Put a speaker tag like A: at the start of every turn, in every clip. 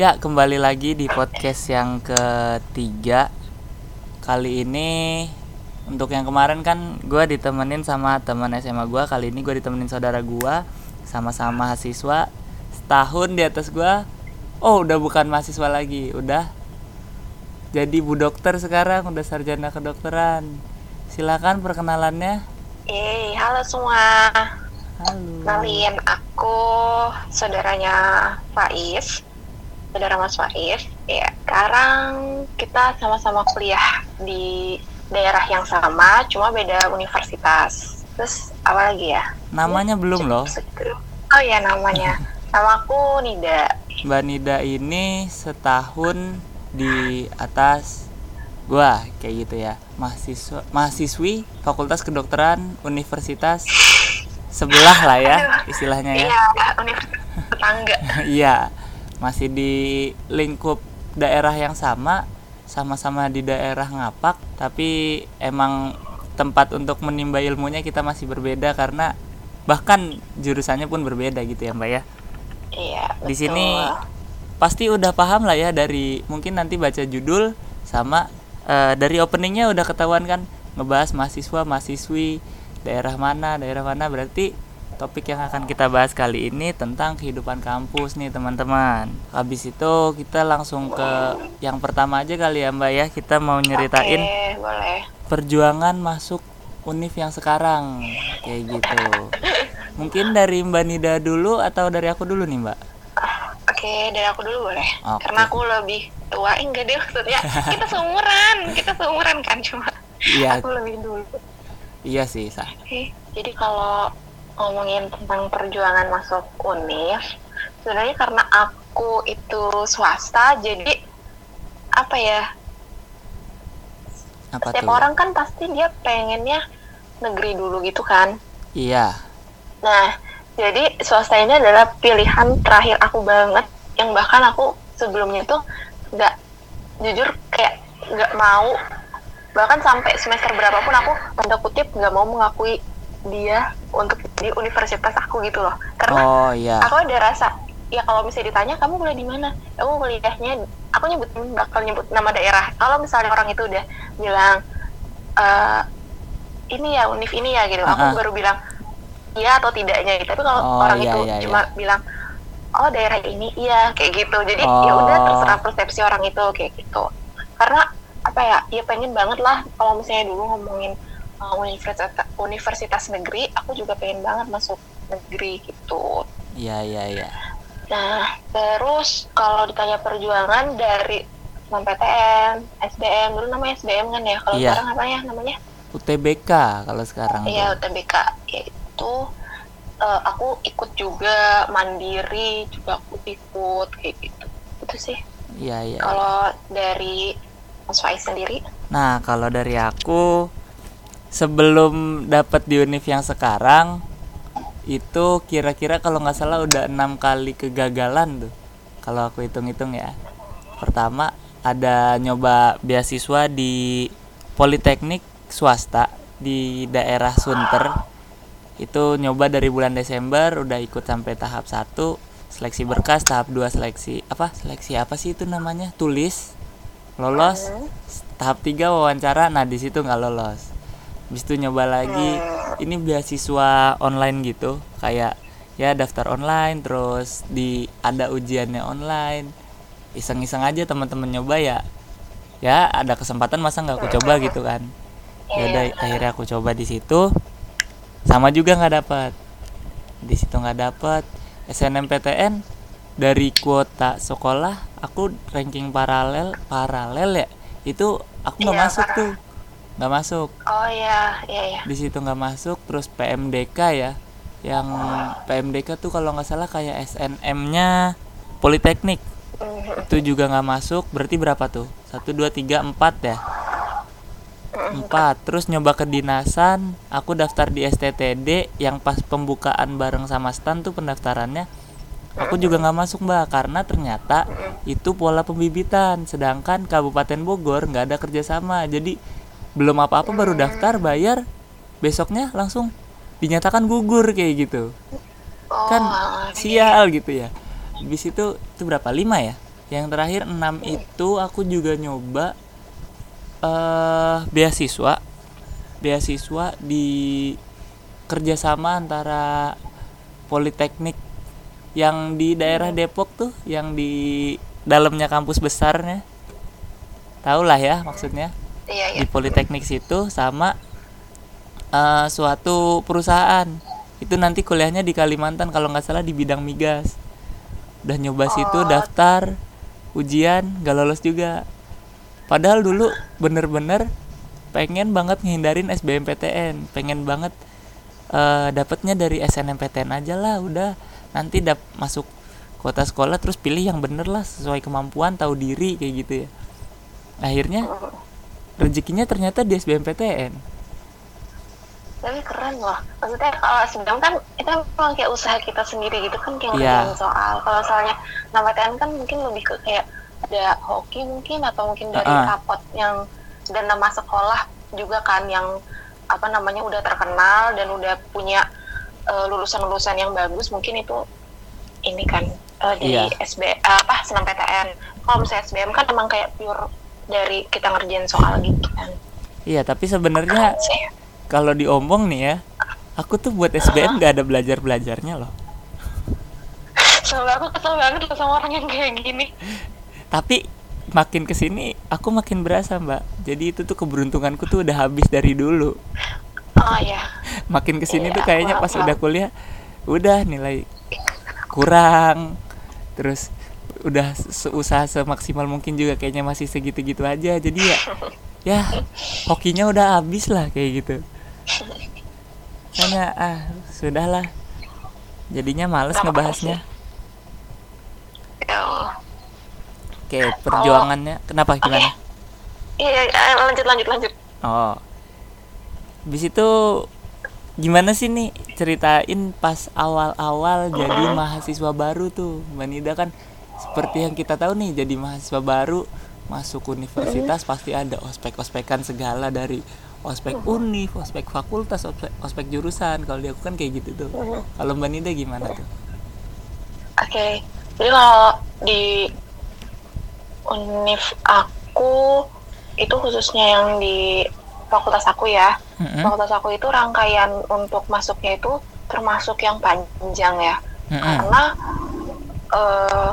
A: Ya, kembali lagi di podcast yang ketiga. Kali ini untuk yang kemarin kan gue ditemenin sama teman SMA gue. Kali ini gue ditemenin saudara gue, sama-sama mahasiswa. Setahun di atas gue. Oh, udah bukan mahasiswa lagi, udah jadi bu dokter sekarang, udah sarjana kedokteran. Silakan perkenalannya.
B: Yeay, halo semua.
A: Halo.
B: Kenalin aku saudaranya Faiz. Saudara Mas Faiz. Ya, sekarang kita sama-sama kuliah di daerah yang sama, cuma beda universitas. Terus apa lagi ya?
A: Namanya belum loh.
B: Oh ya namanya. Nama aku Nida.
A: Mbak Nida ini setahun di atas gua kayak gitu ya mahasiswa mahasiswi Fakultas Kedokteran Universitas sebelah lah ya istilahnya ya
B: Iya, universitas tetangga.
A: iya masih di lingkup daerah yang sama sama-sama di daerah Ngapak tapi emang tempat untuk menimba ilmunya kita masih berbeda karena bahkan jurusannya pun berbeda gitu ya Mbak ya
B: Iya,
A: di
B: betul.
A: sini pasti udah paham lah ya dari mungkin nanti baca judul sama eh, dari openingnya udah ketahuan kan ngebahas mahasiswa mahasiswi daerah mana daerah mana berarti topik yang akan kita bahas kali ini tentang kehidupan kampus nih teman-teman. Habis itu kita langsung ke yang pertama aja kali ya mbak ya. Kita mau nyeritain
B: Oke, boleh.
A: perjuangan masuk univ yang sekarang. Kayak gitu. Mungkin dari mbak Nida dulu atau dari aku dulu nih mbak?
B: Oke, dari aku dulu boleh.
A: Oke.
B: Karena aku lebih tua, eh, enggak deh maksudnya. Kita seumuran, kita seumuran kan cuma
A: iya.
B: aku lebih dulu.
A: iya sih sah
B: Oke, jadi kalau ngomongin tentang perjuangan masuk UNIF, sebenarnya karena aku itu swasta, jadi apa ya?
A: apa
B: Setiap
A: tuh
B: orang kan pasti dia pengennya negeri dulu gitu kan.
A: iya
B: Nah, jadi swasta ini adalah pilihan terakhir aku banget yang bahkan aku sebelumnya tuh nggak jujur kayak nggak mau bahkan sampai semester berapapun aku tanda kutip nggak mau mengakui dia untuk di universitas aku gitu loh. Karena
A: oh iya.
B: aku ada rasa ya kalau misalnya ditanya kamu kuliah di mana? Aku kuliahnya aku nyebut bakal nyebut nama daerah. Kalau misalnya orang itu udah bilang eh ini ya univ ini ya gitu. Aku
A: Ah-ah.
B: baru bilang iya atau tidaknya. Gitu tapi kalau
A: Oh,
B: orang
A: iya,
B: itu
A: iya,
B: cuma bilang oh daerah ini iya kayak gitu. Jadi ya udah
A: Oh.
B: terserah persepsi orang itu kayak gitu. Karena apa ya ya pengen banget lah kalau misalnya dulu ngomongin uh, universitas universitas negeri aku juga pengen banget masuk negeri gitu
A: iya iya iya
B: Nah, terus kalau ditanya perjuangan dari PTN, SBM, dulu namanya SBM kan ya, kalau
A: Iya.
B: sekarang apa ya namanya?
A: UTBK kalau sekarang
B: Iya. UTBK. Yaitu eh, aku ikut juga mandiri, juga aku ikut kayak gitu. Itu sih.
A: iya iya
B: Kalau dari Mas Faiz sendiri,
A: nah kalau dari aku sebelum dapat di univ yang sekarang itu kira-kira kalau nggak salah udah enam kali kegagalan tuh kalau aku hitung-hitung ya. Pertama ada nyoba beasiswa di politeknik swasta di daerah Sunter. Itu nyoba dari bulan Desember udah ikut sampai tahap 1 seleksi berkas tahap 2 seleksi apa seleksi apa sih itu namanya? Tulis lolos tahap 3 wawancara nah di situ nggak lolos habis itu nyoba lagi. Ini beasiswa online gitu. Kayak ya daftar online terus di ada ujiannya online. Iseng-iseng aja teman-teman nyoba ya. Ya ada kesempatan masa nggak aku coba gitu kan. Ya udah akhirnya aku coba di situ. Sama juga nggak dapat di situ nggak dapat SNMPTN dari kuota sekolah aku ranking paralel paralel ya. Itu aku nggak masuk tuh nggak masuk.
B: Oh ya, ya ya.
A: di situ nggak masuk terus PMDK ya. Yang PMDK tuh kalau nggak salah kayak SNM-nya Politeknik.
B: Mhm.
A: itu juga nggak masuk berarti berapa tuh? Satu dua tiga empat ya? Empat. Terus nyoba kedinasan aku daftar di STTD yang pas pembukaan bareng sama stan tuh pendaftarannya aku juga nggak masuk mbak karena ternyata itu pola pembibitan. Sedangkan Kabupaten Bogor nggak ada kerjasama. Jadi belum apa-apa baru daftar bayar besoknya langsung dinyatakan gugur kayak gitu.
B: Oh,
A: kan
B: alah,
A: sial gitu ya. Habis itu itu berapa? Lima ya? Yang terakhir 6 itu aku juga nyoba eh beasiswa. Beasiswa di kerjasama antara politeknik yang di daerah Depok tuh yang di dalamnya kampus besarnya. Tahu lah ya maksudnya
B: iya iya.
A: Di politeknik situ sama eh, suatu perusahaan. Itu nanti kuliahnya di Kalimantan kalau nggak salah di bidang migas. Udah nyoba situ
B: Oh.
A: daftar ujian gak lolos juga. Padahal dulu bener-bener pengen banget ngehindarin SBMPTN pengen banget eh, dapetnya dari SNMPTN aja lah udah. Nanti dap masuk kota sekolah terus pilih yang bener lah sesuai kemampuan tahu diri kayak gitu ya. Akhirnya rezekinya ternyata di SBMPTN
B: tapi keren loh maksudnya kalau sedang kan itu memang kayak usaha kita sendiri gitu kan kayak
A: Iya.
B: ngerjain soal kalau soalnya nama TN kan mungkin lebih ke kayak ada hoki mungkin atau mungkin dari
A: Uh-uh.
B: rapot yang dan nama sekolah juga kan yang apa namanya udah terkenal dan udah punya eh, lulusan-lulusan yang bagus mungkin itu ini kan eh, dari
A: Iya.
B: SB eh, apa senam PTN kalau misalnya SBM kan emang kayak pure dari kita ngerjain soal gitu kan.
A: Iya tapi sebenarnya kalau diomong nih ya aku tuh buat SBM gak ada belajar belajarnya loh.
B: Soalnya aku kesel banget loh sama orang yang kayak gini.
A: tapi makin ke sini aku makin berasa mbak. Jadi itu tuh keberuntunganku tuh udah habis dari dulu.
B: Oh ya.
A: makin ke sini
B: Iya,
A: tuh kayaknya pas udah kuliah udah nilai kurang. Terus udah seusaha semaksimal mungkin juga kayaknya masih segitu-gitu aja jadi ya ya hokinya udah habis lah kayak gitu Makanya ah sudahlah jadinya males ngebahasnya
B: Ya.
A: Oke perjuangannya kenapa gimana
B: Iya, iya, lanjut lanjut lanjut.
A: Oh. Habis itu gimana sih nih ceritain pas awal-awal jadi mahasiswa baru tuh. Mbak Nida kan seperti yang kita tahu nih jadi mahasiswa baru masuk universitas pasti ada ospek-ospekan segala dari ospek univ, ospek fakultas, ospek, ospek jurusan. Kalau di aku kan kayak gitu tuh. Kalau Mbak Nida gimana tuh?
B: Oke. Jadi kalau di univ aku itu khususnya yang di fakultas aku ya.
A: Mm-mm.
B: Fakultas aku itu rangkaian untuk masuknya itu termasuk yang panjang ya.
A: Mm-mm.
B: karena eh,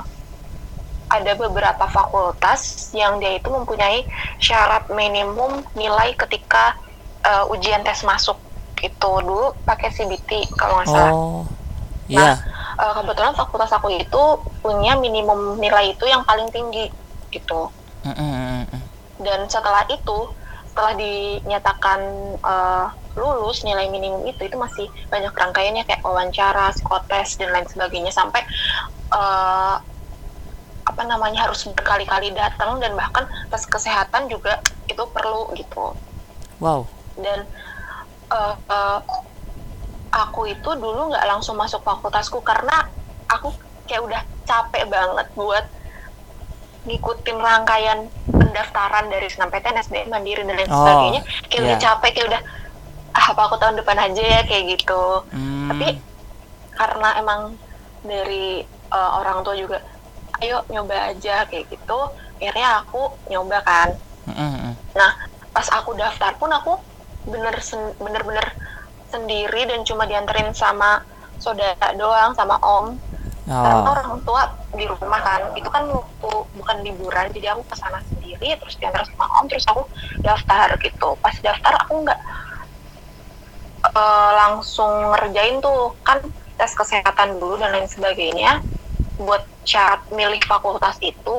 B: ada beberapa fakultas yang dia itu mempunyai syarat minimum nilai ketika eh, ujian tes masuk itu dulu pakai CBT kalau nggak salah.
A: Oh. Iya.
B: Eh, kebetulan fakultas aku itu punya minimum nilai itu yang paling tinggi gitu.
A: Mm-mm, mm-mm.
B: Dan setelah itu, setelah dinyatakan eh, lulus nilai minimum itu, itu masih banyak rangkaiannya kayak wawancara, psikotes dan lain sebagainya sampai eh, apa namanya harus berkali-kali datang dan bahkan tes kesehatan juga itu perlu gitu.
A: Wow.
B: Dan eh, eh, aku itu dulu nggak langsung masuk fakultasku karena aku kayak udah capek banget buat ngikutin rangkaian pendaftaran dari SNMPTN, SBM, Mandiri dan lain
A: Oh,
B: sebagainya. Kayak udah
A: iya.
B: capek, kayak udah ah apa aku tahun depan aja ya kayak gitu.
A: Hmm.
B: Tapi karena emang dari eh, orang tua juga, ayo nyoba aja kayak gitu. Akhirnya aku nyoba kan. Nah, pas aku daftar pun aku bener sen- bener-bener sendiri dan cuma dianterin sama saudara doang sama om. Karena
A: Oh.
B: orang tua di rumah kan, itu kan waktu bukan liburan, jadi aku ke sana sendiri, terus diantar sama om, terus aku daftar gitu. Pas daftar aku nggak eh, langsung ngerjain tuh kan tes kesehatan dulu dan lain sebagainya buat syarat milih fakultas itu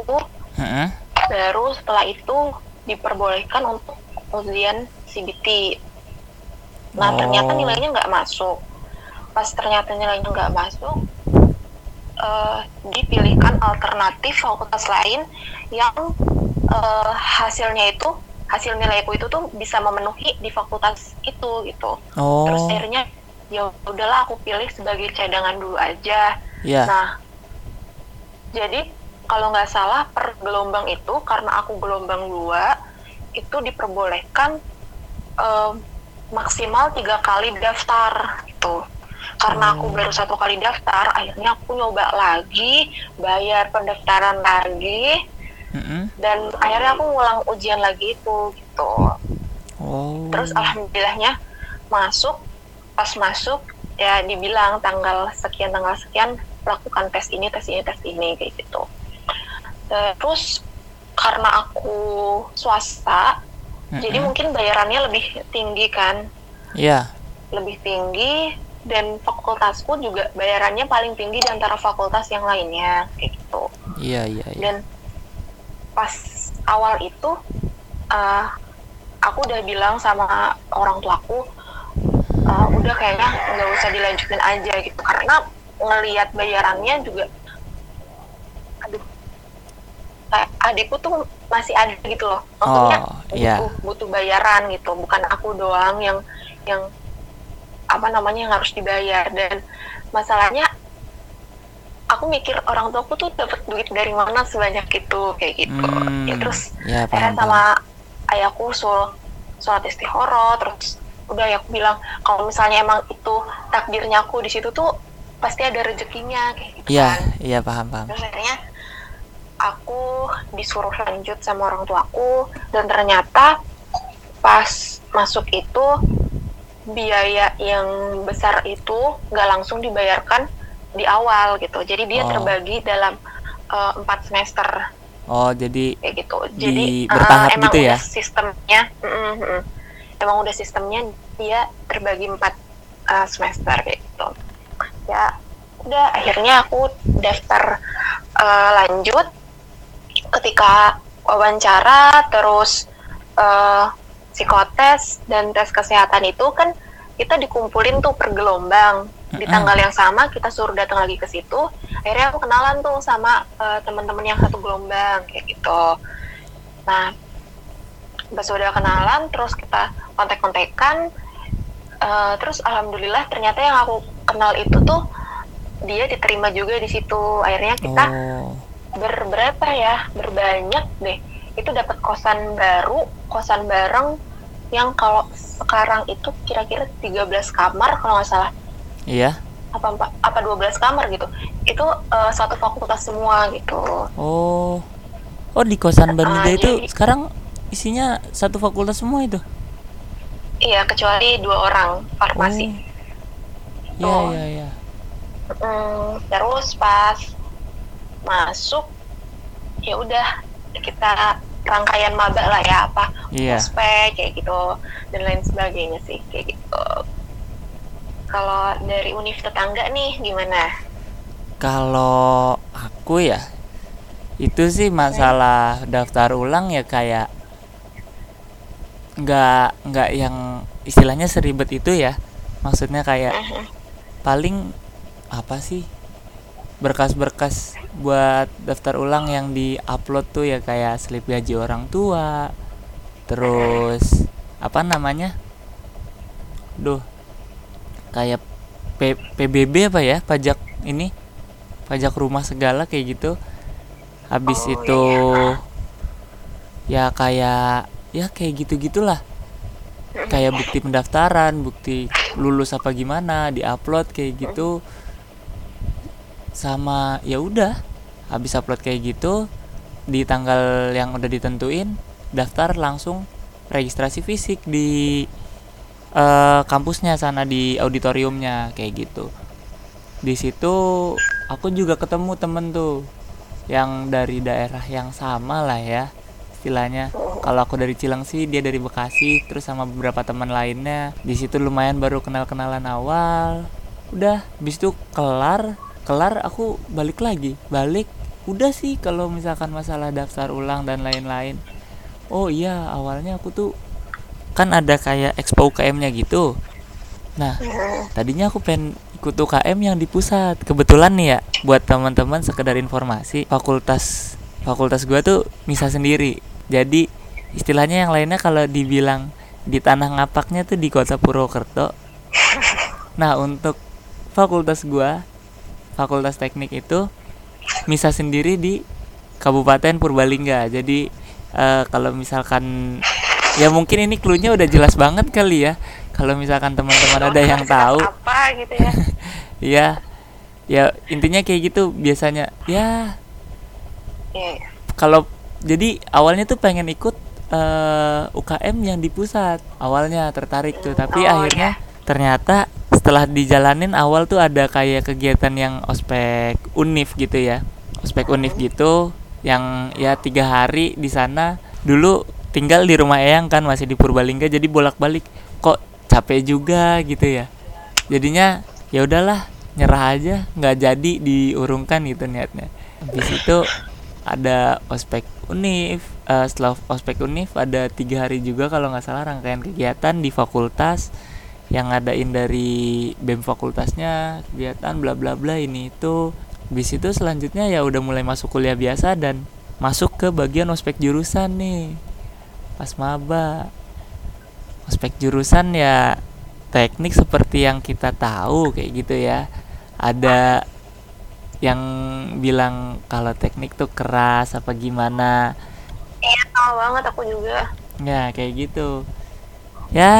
A: Mm-mm.
B: baru setelah itu diperbolehkan untuk ujian CBT. Nah
A: Oh.
B: ternyata nilainya nggak masuk. Pas ternyata nilainya nggak masuk, eh, dipilihkan alternatif fakultas lain yang eh, hasilnya itu hasil nilaiku itu tuh bisa memenuhi di fakultas itu gitu. Terus
A: Oh.
B: akhirnya ya udahlah aku pilih sebagai cadangan dulu aja.
A: Iya.
B: Nah, jadi kalau nggak salah per gelombang itu karena aku gelombang dua itu diperbolehkan em, maksimal tiga kali daftar itu. karena aku baru satu kali daftar akhirnya aku nyoba lagi bayar pendaftaran lagi
A: Mm-mm.
B: dan akhirnya aku ngulang ujian lagi itu gitu
A: oh
B: terus alhamdulillahnya masuk pas masuk ya dibilang tanggal sekian tanggal sekian lakukan tes ini tes ini tes ini kayak gitu. Terus karena aku swasta jadi
A: Mm-mm.
B: mungkin bayarannya lebih tinggi kan.
A: Iya.
B: Lebih tinggi dan fakultasku juga bayarannya paling tinggi di antara fakultas yang lainnya kayak gitu.
A: Iya iya iya.
B: Dan pas awal itu uh, aku udah bilang sama orang tuaku uh, udah kayaknya nggak usah dilanjutin aja gitu. Karena ngelihat bayarannya juga aduh kayak adikku tuh masih ada gitu loh. Maksudnya
A: Oh, iya.
B: butuh butuh bayaran gitu bukan aku doang yang yang apa namanya yang harus dibayar. Dan masalahnya aku mikir orang tuaku tuh dapat duit dari mana sebanyak itu kayak gitu.
A: Hmm,
B: ya terus akhirnya
A: paham
B: sama
A: paham.
B: ayahku sul sholat istihoro terus udah ya aku bilang kalau misalnya emang itu takdirnya aku di situ tuh pasti ada rezekinya kayak gitu
A: iya
B: kan
A: iya paham paham
B: terus akhirnya aku disuruh lanjut sama orang tuaku dan ternyata pas masuk itu biaya yang besar itu nggak langsung dibayarkan di awal gitu jadi dia
A: Oh.
B: terbagi dalam eh, empat semester
A: oh jadi
B: kayak gitu
A: Di
B: jadi eh,
A: bertahap
B: emang
A: gitu ya?
B: sistemnya mm, mm, mm. emang udah sistemnya dia terbagi empat eh, semester kayak gitu ya udah akhirnya aku daftar eh, lanjut. Ketika wawancara terus eh, psikotes dan tes kesehatan itu kan kita dikumpulin tuh per gelombang. Di tanggal yang sama kita suruh datang lagi ke situ. Akhirnya aku kenalan tuh sama eh, teman-teman yang satu gelombang kayak gitu. Nah pas udah kenalan terus kita kontek-kontekan eh, terus alhamdulillah ternyata yang aku kenal itu tuh dia diterima juga di situ. Akhirnya kita
A: oh.
B: berberapa ya? Berbanyak deh. Itu dapat kosan baru kosan bareng yang kalau sekarang itu kira-kira 13 kamar kalau nggak salah.
A: Iya.
B: Apa apa, apa 12 kamar gitu. Itu eh, satu fakultas semua gitu.
A: Oh. Oh di kosan Banida
B: Ah,
A: itu
B: jadi-
A: sekarang isinya satu fakultas semua itu
B: iya kecuali dua orang farmasi.
A: Iya
B: Oh.
A: iya iya
B: Mm, terus pas masuk ya udah kita rangkaian maba lah ya apa
A: iya.
B: ospek kayak gitu dan lain sebagainya sih kayak gitu. Kalau dari univ tetangga nih gimana?
A: Kalau aku ya itu sih masalah daftar ulang ya kayak nggak nggak yang istilahnya seribet itu ya. Maksudnya kayak paling apa sih? Berkas-berkas buat daftar ulang yang di-upload tuh ya kayak slip gaji orang tua terus apa namanya? Duh kayak P- PBB apa ya? Pajak ini pajak rumah segala kayak gitu. Habis
B: Oh,
A: itu ya kayak ya kayak gitu gitulah kayak bukti pendaftaran bukti lulus apa gimana diupload kayak gitu. Sama ya udah habis upload kayak gitu di tanggal yang udah ditentuin daftar langsung registrasi fisik di eh, kampusnya sana di auditoriumnya kayak gitu. Di situ aku juga ketemu temen tuh yang dari daerah yang sama lah ya istilahnya. Kalau aku dari Cilengsi dia dari Bekasi terus sama beberapa teman lainnya. Di situ lumayan baru kenal kenalan awal. Udah habis itu kelar kelar aku balik lagi. Balik udah sih kalau misalkan masalah daftar ulang dan lain-lain. Oh iya awalnya aku tuh kan ada kayak expo UKM-nya gitu. Nah tadinya aku pengen ikut UKM yang di pusat. Kebetulan nih ya buat teman-teman sekedar informasi fakultas fakultas gua tuh misah sendiri. Jadi istilahnya yang lainnya kalau dibilang di tanah ngapaknya tuh di kota Purwokerto. Nah untuk fakultas gua fakultas teknik itu misah sendiri di Kabupaten Purbalingga. Jadi eh, kalau misalkan ya mungkin ini cluenya udah jelas banget kali ya. Kalau misalkan teman-teman ada yang tahu.
B: Apa gitu ya?
A: Iya. Ya intinya kayak gitu biasanya. Ya
B: Iya.
A: kalau jadi awalnya tuh pengen ikut eh, UKM yang di pusat. Awalnya tertarik tuh tapi
B: Oh,
A: akhirnya ternyata setelah dijalanin awal tuh ada kayak kegiatan yang ospek unif gitu ya. Ospek unif gitu yang ya tiga hari di sana. Dulu tinggal di rumah eyang kan masih di Purbalingga jadi bolak-balik. Kok capek juga gitu ya. Jadinya ya udahlah nyerah aja nggak jadi diurungkan gitu niatnya. Habis itu ada ospek unif eh, setelah ospek unif ada tiga hari juga kalau nggak salah rangkaian kegiatan di fakultas yang ngadain dari bem fakultasnya kegiatan bla bla bla ini. Itu habis itu selanjutnya ya udah mulai masuk kuliah biasa dan masuk ke bagian ospek jurusan nih pas maba ospek jurusan ya teknik seperti yang kita tahu kayak gitu ya. Ada yang bilang kalau teknik tuh keras apa gimana
B: Iya, sama banget aku juga.
A: ya kayak gitu ya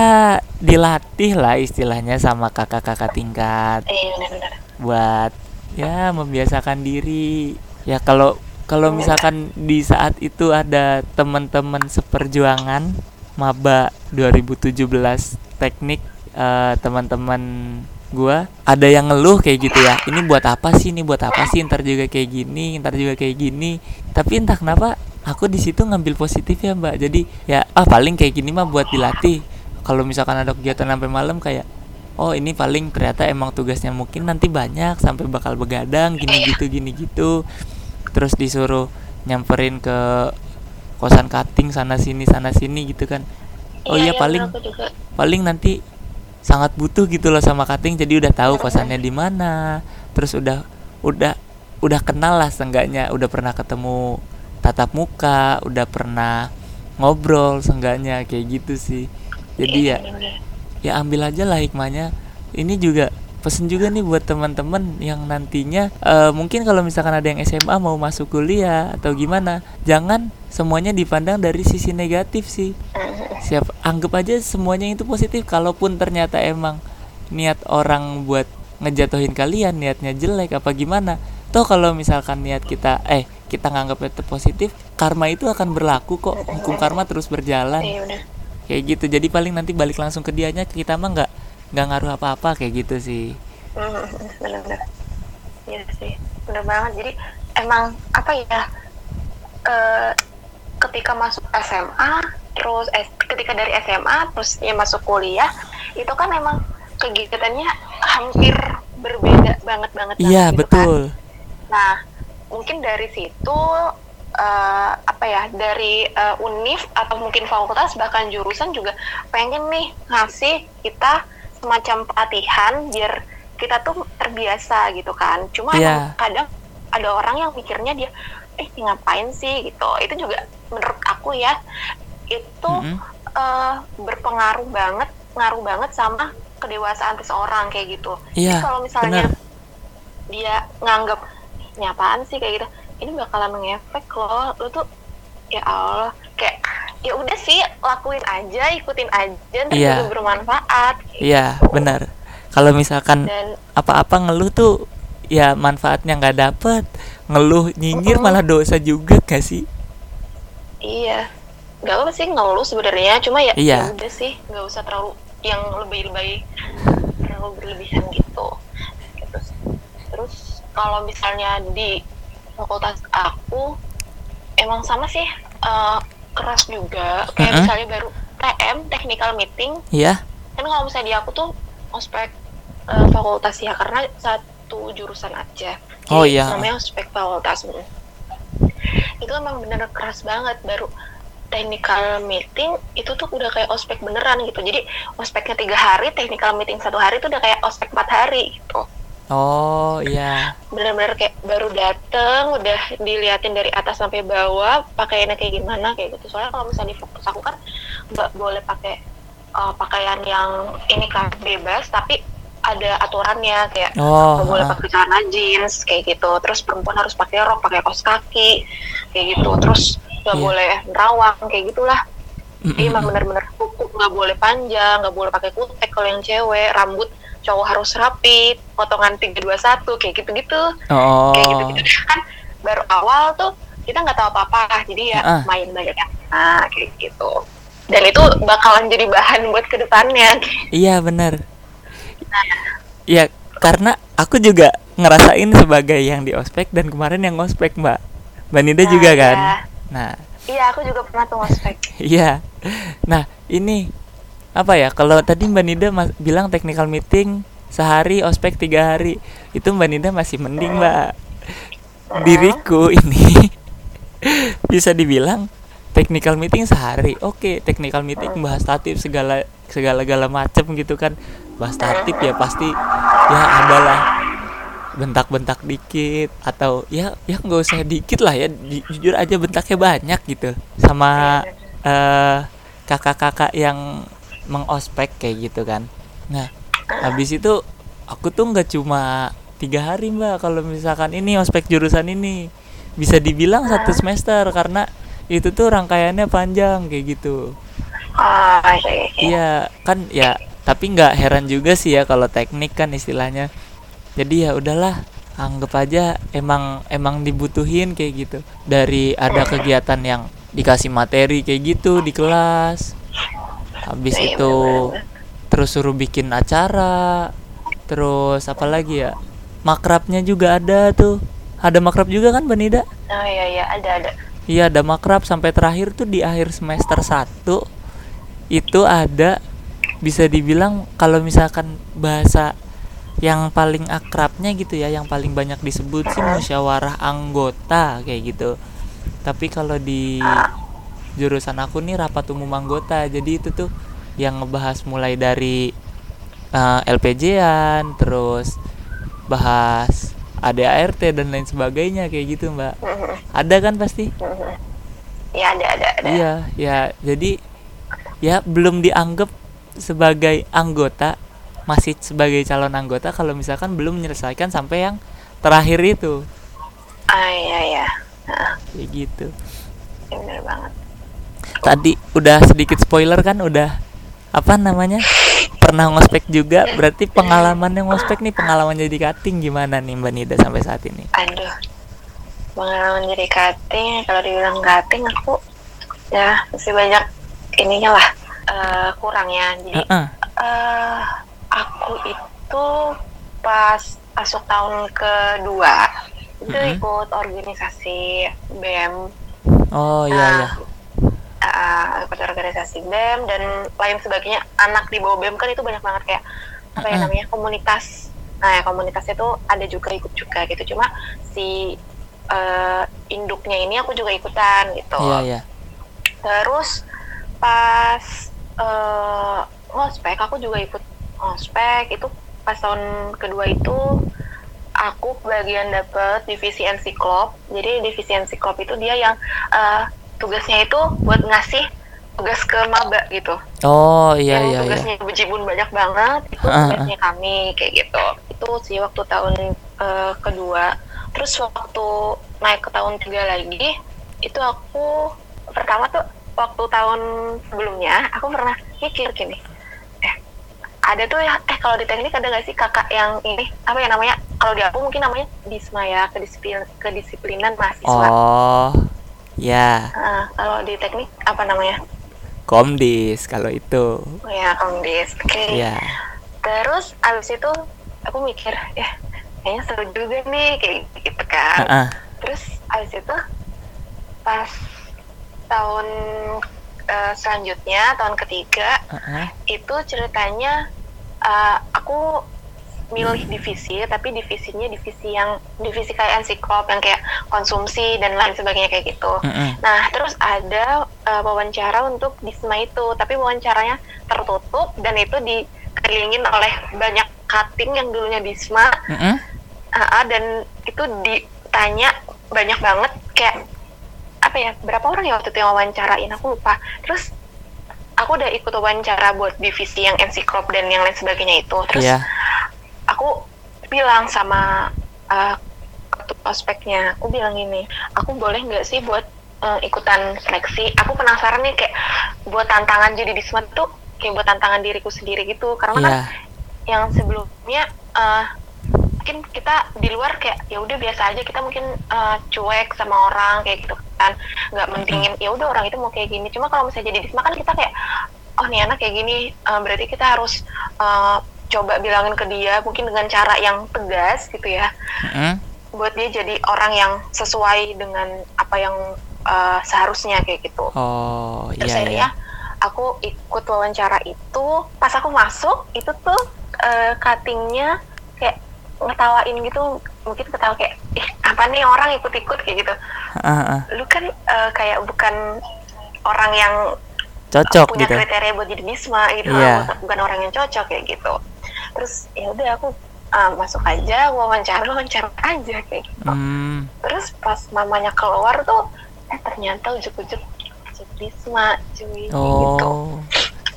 A: dilatih lah istilahnya sama kakak-kakak tingkat
B: Iya, benar-benar.
A: buat ya membiasakan diri ya kalau kalau misalkan di saat itu ada teman-teman seperjuangan maba 2017 teknik eh, teman-teman gua ada yang ngeluh kayak gitu ya ini buat apa sih? Ini buat apa sih? Ntar juga kayak gini ntar juga kayak gini. Tapi entah kenapa aku di situ ngambil positif ya mbak. Jadi ya ah paling kayak gini mah buat dilatih. Kalau misalkan ada kegiatan sampai malam kayak oh ini paling ternyata emang tugasnya mungkin nanti banyak sampai bakal begadang gini gitu gini gitu. Terus disuruh nyamperin ke kosan cutting sana sini sana sini gitu kan. Oh iya
B: iya,
A: paling paling nanti sangat butuh gitu loh sama cutting jadi udah tahu kosannya di mana. Terus udah udah udah kenal lah seenggaknya. Udah pernah ketemu tatap muka udah pernah ngobrol seenggaknya kayak gitu sih. Jadi
B: Iya,
A: ya
B: benar-benar.
A: ya ambil aja lah hikmahnya. Ini juga pesen juga nih buat teman-teman yang nantinya eh, mungkin kalau misalkan ada yang SMA mau masuk kuliah atau gimana jangan semuanya dipandang dari sisi negatif sih. Siap anggap aja semuanya itu positif kalaupun ternyata emang niat orang buat ngejatuhin kalian niatnya jelek apa gimana toh kalau misalkan niat kita eh kita nganggap itu positif karma itu akan berlaku kok hukum karma terus berjalan.
B: Iya,
A: kayak gitu jadi paling nanti balik langsung ke dianya kita mah nggak nggak ngaruh apa-apa kayak gitu sih
B: Hmm, benar-benar. Iya sih, benar banget. Jadi emang apa ya? eh, ketika masuk SMA, terus S- ketika dari SMA terus ya masuk kuliah, itu kan emang kegiatannya hampir berbeda banget banget.
A: iya
B: gitu kan.
A: betul
B: Nah, mungkin dari situ eh, apa ya dari eh, univ atau mungkin fakultas bahkan jurusan juga pengen nih ngasih kita semacam pelatihan biar kita tuh terbiasa gitu kan. Cuma
A: Iya.
B: emang kadang ada orang yang mikirnya dia eh ngapain sih gitu. Itu juga menurut aku ya itu
A: Mm-mm.
B: eh, berpengaruh banget, ngaruh banget sama kedewasaan seseorang kayak gitu.
A: Iya,
B: Jadi kalau misalnya
A: benar.
B: dia nganggap ini apaan sih kayak gitu ini bakalan ngefek loh lu tuh ya Allah kayak ya udah sih lakuin aja ikutin aja ntar
A: Iya.
B: juga bermanfaat
A: iya benar kalau misalkan apa-apa ngeluh tuh ya manfaatnya nggak dapet ngeluh nyinyir
B: Mm-mm.
A: malah dosa juga gak sih
B: iya nggak apa sih ngeluh sebenarnya cuma ya
A: Iya.
B: ya udah sih nggak usah terlalu yang lebih-lebih terlalu berlebihan gitu gitu sih. terus kalau misalnya di fakultas aku emang sama sih eh, keras juga. Kayak
A: Mm-mm.
B: misalnya baru TM technical meeting.
A: Iya.
B: Kan kalau misalnya di aku tuh ospek eh, fakultas ya karena satu jurusan aja.
A: Oh, iya.
B: namanya ospek fakultas. Itu emang bener keras banget. Baru technical meeting itu tuh udah kayak ospek beneran gitu. Jadi ospeknya tiga hari technical meeting satu hari itu udah kayak ospek empat hari gitu
A: oh iya
B: bener-bener kayak baru dateng udah diliatin dari atas sampai bawah pakaiannya kayak gimana kayak gitu soalnya kalau misalnya di fokus aku kan nggak boleh pakai uh, pakaian yang ini kan bebas tapi ada aturannya kayak
A: oh
B: nggak boleh
A: ah.
B: pakai celana jeans kayak gitu terus perempuan harus pakai rok pakai kaos kaki kayak gitu terus nggak
A: Iya.
B: boleh nerawang kayak gitulah
A: Mm,
B: jadi
A: mm,
B: emang
A: mm.
B: bener-bener hukum nggak boleh panjang nggak boleh pakai kutek kalau yang cewek rambut cowok harus rapi potongan 321 kayak gitu-gitu.
A: Oh.
B: Kayak gitu-gitu. Kan baru awal tuh kita nggak tahu apa-apa jadi ya
A: Ah.
B: main banyak nah kayak gitu. Dan itu bakalan jadi bahan buat ke depannya.
A: Iya benar. Ya karena aku juga ngerasain sebagai yang di ospek dan kemarin yang ngospek mbak. Mbak Nida
B: Nah,
A: juga kan
B: iya.
A: nah.
B: Iya aku juga pernah tuh ngospek.
A: Iya. Nah, ini apa ya? Kalau tadi Mbak Nida mas- bilang technical meeting sehari, ospek tiga hari, itu Mbak Nida masih mending Mbak. Diriku ini bisa dibilang technical meeting sehari. Oke, technical meeting bahas tatip segala segala segala macem gitu kan. Bahas tatip ya pasti ya adalah bentak-bentak dikit atau ya ya nggak usah dikit lah ya Ju- jujur aja bentaknya banyak gitu sama eh kakak-kakak yang mengospek kayak gitu kan nah habis itu aku tuh nggak cuma tiga hari mbak kalau misalkan ini ospek jurusan ini bisa dibilang satu semester karena itu tuh rangkaiannya panjang kayak gitu
B: iya. Iya
A: kan ya tapi nggak heran juga sih ya kalau teknik kan istilahnya. Jadi ya udahlah anggap aja emang emang dibutuhin kayak gitu. Dari ada kegiatan yang dikasih materi kayak gitu di kelas. Habis
B: Iya,
A: itu
B: bener-bener.
A: terus suruh bikin acara. Terus apa lagi ya? Makrabnya juga ada tuh. Ada makrab juga kan Banida?
B: oh iya iya ada ada
A: Iya ada makrab sampai terakhir tuh di akhir semester 1 itu ada bisa dibilang kalau misalkan bahasa yang paling akrabnya gitu ya yang paling banyak disebut sih musyawarah anggota kayak gitu tapi kalau di jurusan aku nih rapat umum anggota jadi itu tuh yang ngebahas mulai dari eh, LPJ-an terus bahas ADART dan lain sebagainya kayak gitu mbak
B: Mhm,
A: ada kan pasti
B: mhm. iya ada ada ada
A: Iya, ya. Jadi ya belum dianggap sebagai anggota, masih sebagai calon anggota kalau misalkan belum menyelesaikan sampai yang terakhir itu.
B: ah iya iya Nah,
A: Kayak gitu.
B: bener banget
A: Tadi udah sedikit spoiler kan udah apa namanya? Pernah ngospek juga, berarti pengalaman yang ngospek nih pengalaman jadi cutting gimana nih Mbak Nida sampai saat ini?
B: aduh pengalaman jadi cutting kalau dibilang cutting aku ya masih banyak ininya lah eh, kurangnya jadi
A: Heeh.
B: eh aku itu pas masuk tahun kedua itu
A: Mm-mm.
B: ikut organisasi BEM
A: Oh iya
B: Ah.
A: iya.
B: Uh, organisasi BEM dan lain sebagainya anak di bawah BEM kan itu banyak banget kayak apa ya namanya komunitas. Nah ya, komunitas itu ada juga ikut juga gitu. Cuma si eh, induknya ini aku juga ikutan gitu.
A: Iya iya.
B: terus pas eh ngospek aku juga ikut ngospek itu pas tahun kedua itu aku bagian dapet divisi ensiklop. Jadi divisi ensiklop itu dia yang eh, tugasnya itu buat ngasih tugas ke maba gitu
A: Oh iya
B: yang
A: iya iya.
B: tugasnya bejibun banyak banget itu
A: Ah, ah.
B: tugasnya kami kayak gitu itu sih waktu tahun eh, kedua terus waktu naik ke tahun tiga lagi itu aku pertama tuh waktu tahun sebelumnya aku pernah mikir gini eh ada tuh ya eh kalau di teknik ada nggak sih kakak yang ini apa ya namanya kalau di aku mungkin namanya disma ya kedisiplin kedisiplinan mahasiswa
A: Oh. Ya,
B: Nah, kalau di teknik apa namanya
A: komdis kalau itu.
B: oh ya komdis oke
A: Iya.
B: terus abis itu aku mikir ya kayaknya seru juga nih kayak gitu kan
A: Heeh.
B: terus abis itu pas tahun eh, selanjutnya tahun ketiga
A: Heeh.
B: itu ceritanya eh, aku milih divisi tapi divisinya divisi yang divisi kayak ensiklop yang kayak konsumsi dan lain sebagainya kayak gitu
A: Mm-mm.
B: Nah, terus ada uh, wawancara untuk Disma itu, tapi wawancaranya tertutup dan itu dikelilingin oleh banyak cutting yang dulunya Disma,
A: Mm-mm.
B: uh, uh, dan itu ditanya banyak banget kayak apa ya berapa orang ya waktu itu yang wawancarain aku lupa. Terus aku udah ikut wawancara buat divisi yang ensiklop dan yang lain sebagainya itu. Terus
A: Iya.
B: Aku bilang sama uh, ketua ospeknya, aku bilang gini, aku boleh nggak sih buat uh, ikutan seleksi? Aku penasaran nih kayak buat tantangan jadi di SMAT tuh kayak buat tantangan diriku sendiri gitu. Karena kan
A: Iya.
B: yang sebelumnya eh, mungkin kita di luar kayak ya udah biasa aja kita mungkin eh, cuek sama orang kayak gitu kan. Nggak mentingin ya udah orang itu mau kayak gini. Cuma kalau misalnya jadi Disma kan kita kayak oh nih anak kayak gini eh, berarti kita harus eh, coba bilangin ke dia mungkin dengan cara yang tegas gitu ya
A: Mm-mm.
B: buat dia jadi orang yang sesuai dengan apa yang eh, seharusnya kayak gitu
A: Oh,
B: terus
A: iya iya.
B: akhirnya aku ikut wawancara itu pas aku masuk itu tuh eh, cuttingnya kayak ngetawain gitu mungkin ketawa kayak ih apa nih orang ikut-ikut kayak gitu
A: Heeh, heeh.
B: lu kan eh, kayak bukan orang yang
A: Cocok
B: punya
A: gitu.
B: kriteria buat jadi bisma gitu
A: Iya.
B: bukan- bukan orang yang cocok kayak gitu terus ya udah aku eh, masuk aja wawancara wawancara aja kayak gitu
A: Hmm.
B: terus pas mamanya keluar tuh eh ternyata ujuk-ujuk masuk bisma cuy gitu
A: Oh.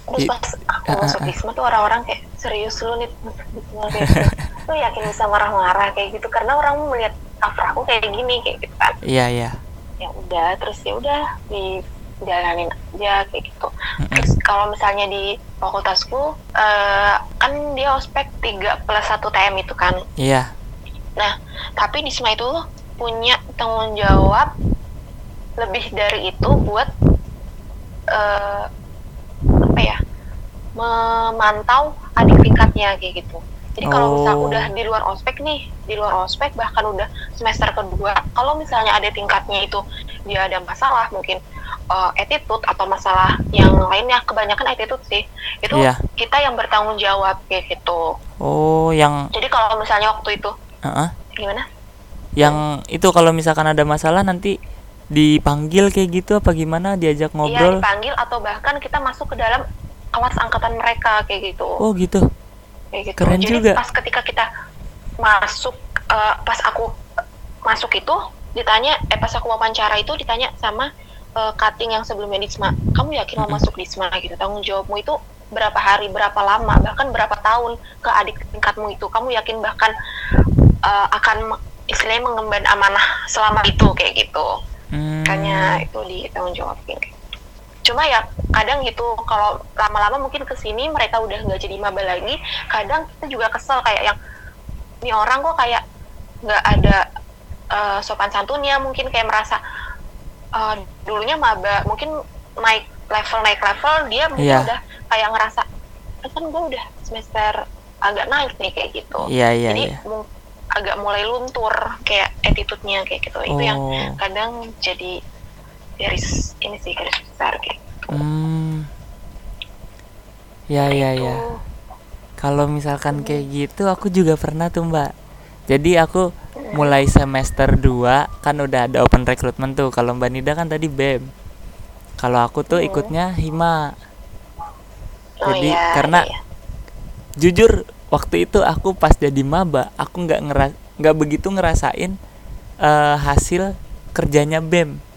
B: terus
A: I-
B: pas aku
A: Ah, ah,
B: masuk bisma tuh orang-orang kayak serius lu nih masuk bisma kayak gitu lu yakin bisa marah-marah kayak gitu karena orang melihat cover aku kayak gini kayak gitu kan
A: Iya iya.
B: ya udah terus ya udah dijalanin aja kayak gitu. Terus kalau misalnya di fakultasku eh, kan dia ospek 3 plus 1 TM itu kan.
A: Iya.
B: nah tapi di SMA itu punya tanggung jawab lebih dari itu buat eh, apa ya memantau adik tingkatnya kayak gitu jadi kalau misal
A: Oh.
B: udah di luar ospek nih di luar ospek bahkan udah semester kedua kalau misalnya ada tingkatnya itu dia ada masalah mungkin eh, attitude atau masalah yang lainnya kebanyakan attitude sih itu
A: Iya.
B: kita yang bertanggung jawab kayak gitu
A: Oh, yang
B: jadi kalau misalnya waktu itu
A: Heeh.
B: gimana
A: yang itu kalau misalkan ada masalah nanti dipanggil kayak gitu apa gimana diajak
B: Iya
A: ngobrol?
B: dipanggil atau bahkan kita masuk ke dalam kelas angkatan mereka kayak gitu.
A: Oh, gitu.
B: Kayak gitu.
A: keren
B: Jadi
A: juga.
B: pas ketika kita masuk eh, pas aku masuk itu ditanya eh pas aku wawancara itu ditanya sama eh, cutting yang sebelumnya di SMA, kamu yakin mau masuk di SMA gitu? Tanggung jawabmu itu berapa hari, berapa lama, bahkan berapa tahun ke adik tingkatmu itu? Kamu yakin bahkan eh, akan istilahnya mengemban amanah selama itu kayak gitu?
A: Hmm.
B: makanya itu di tanggung jawabin cuma ya kadang gitu kalau lama-lama mungkin ke sini mereka udah nggak jadi maba lagi kadang kita juga kesel kayak yang ini orang kok kayak nggak ada eh, sopan santunnya mungkin kayak merasa eh, dulunya maba mungkin naik level naik level dia mungkin
A: Iya.
B: udah kayak ngerasa "Eh, kan gue udah semester agak naik nih kayak gitu
A: Iya, iya,
B: jadi mu- agak mulai luntur kayak attitude-nya kayak gitu itu yang
A: Oh.
B: kadang jadi garis ini sih garis besar kayak
A: Hmm. Ya ya
B: gitu.
A: ya. Kalau misalkan kayak gitu aku juga pernah tuh, Mbak. Jadi aku mulai semester 2 kan udah ada open recruitment tuh. Kalau Mbak Nida kan tadi BEM. Kalau aku tuh
B: Hmm.
A: ikutnya HIMA.
B: Oh,
A: Jadi
B: iya,
A: karena
B: iya.
A: jujur waktu itu aku pas jadi maba, aku nggak ngeras nggak begitu ngerasain eh, hasil kerjanya BEM.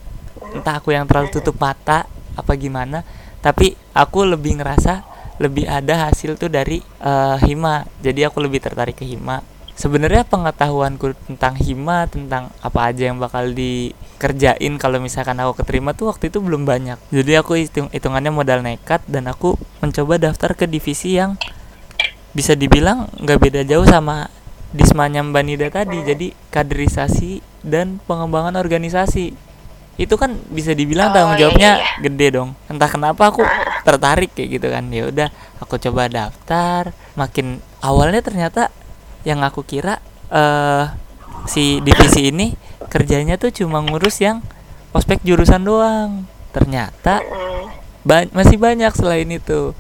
A: Entah aku yang terlalu tutup mata apa gimana, tapi aku lebih ngerasa lebih ada hasil tuh dari eh, hima. Jadi aku lebih tertarik ke hima. Sebenarnya pengetahuanku tentang hima, tentang apa aja yang bakal dikerjain kalau misalkan aku keterima tuh waktu itu belum banyak. Jadi aku hitung hitungannya modal nekat dan aku mencoba daftar ke divisi yang bisa dibilang nggak beda jauh sama Dismanya Mbak Nida tadi. Jadi kaderisasi dan pengembangan organisasi. Itu kan bisa dibilang
B: Oh,
A: tanggung
B: iya,
A: jawabnya
B: iya, iya.
A: gede dong. Entah kenapa aku tertarik kayak gitu kan. Ya udah, aku coba daftar. Makin awalnya ternyata yang aku kira eh si divisi ini kerjanya tuh cuma ngurus yang ospek jurusan doang. Ternyata ba- masih banyak selain itu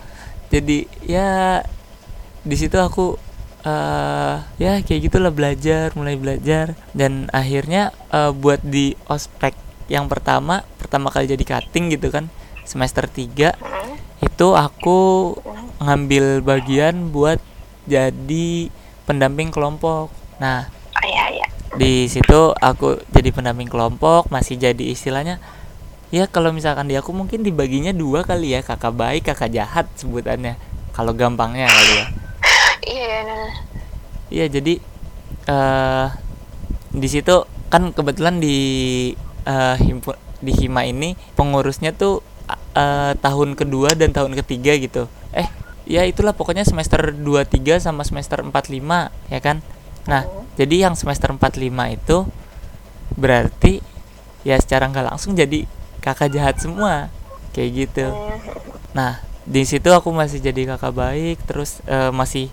A: jadi ya di situ aku eh ya kayak gitulah belajar mulai belajar dan akhirnya eh, buat di ospek yang pertama pertama kali jadi cutting gitu kan semester 3
B: mm,
A: itu aku ngambil bagian buat jadi pendamping kelompok. Nah
B: oh, iya iya.
A: di situ aku jadi pendamping kelompok masih jadi istilahnya ya kalau misalkan di aku mungkin dibaginya dua kali ya kakak baik kakak jahat sebutannya kalau gampangnya kali ya.
B: Iya iya nah,
A: iya jadi eh di situ kan kebetulan di eh, himpu- di hima ini pengurusnya tuh eh, tahun kedua dan tahun ketiga gitu. Eh ya itulah pokoknya semester 23 sama semester 45 ya kan? Nah jadi yang semester 45 itu berarti ya secara nggak langsung jadi kakak jahat semua kayak gitu.
B: Hmm.
A: nah di situ aku masih jadi kakak baik terus eh, masih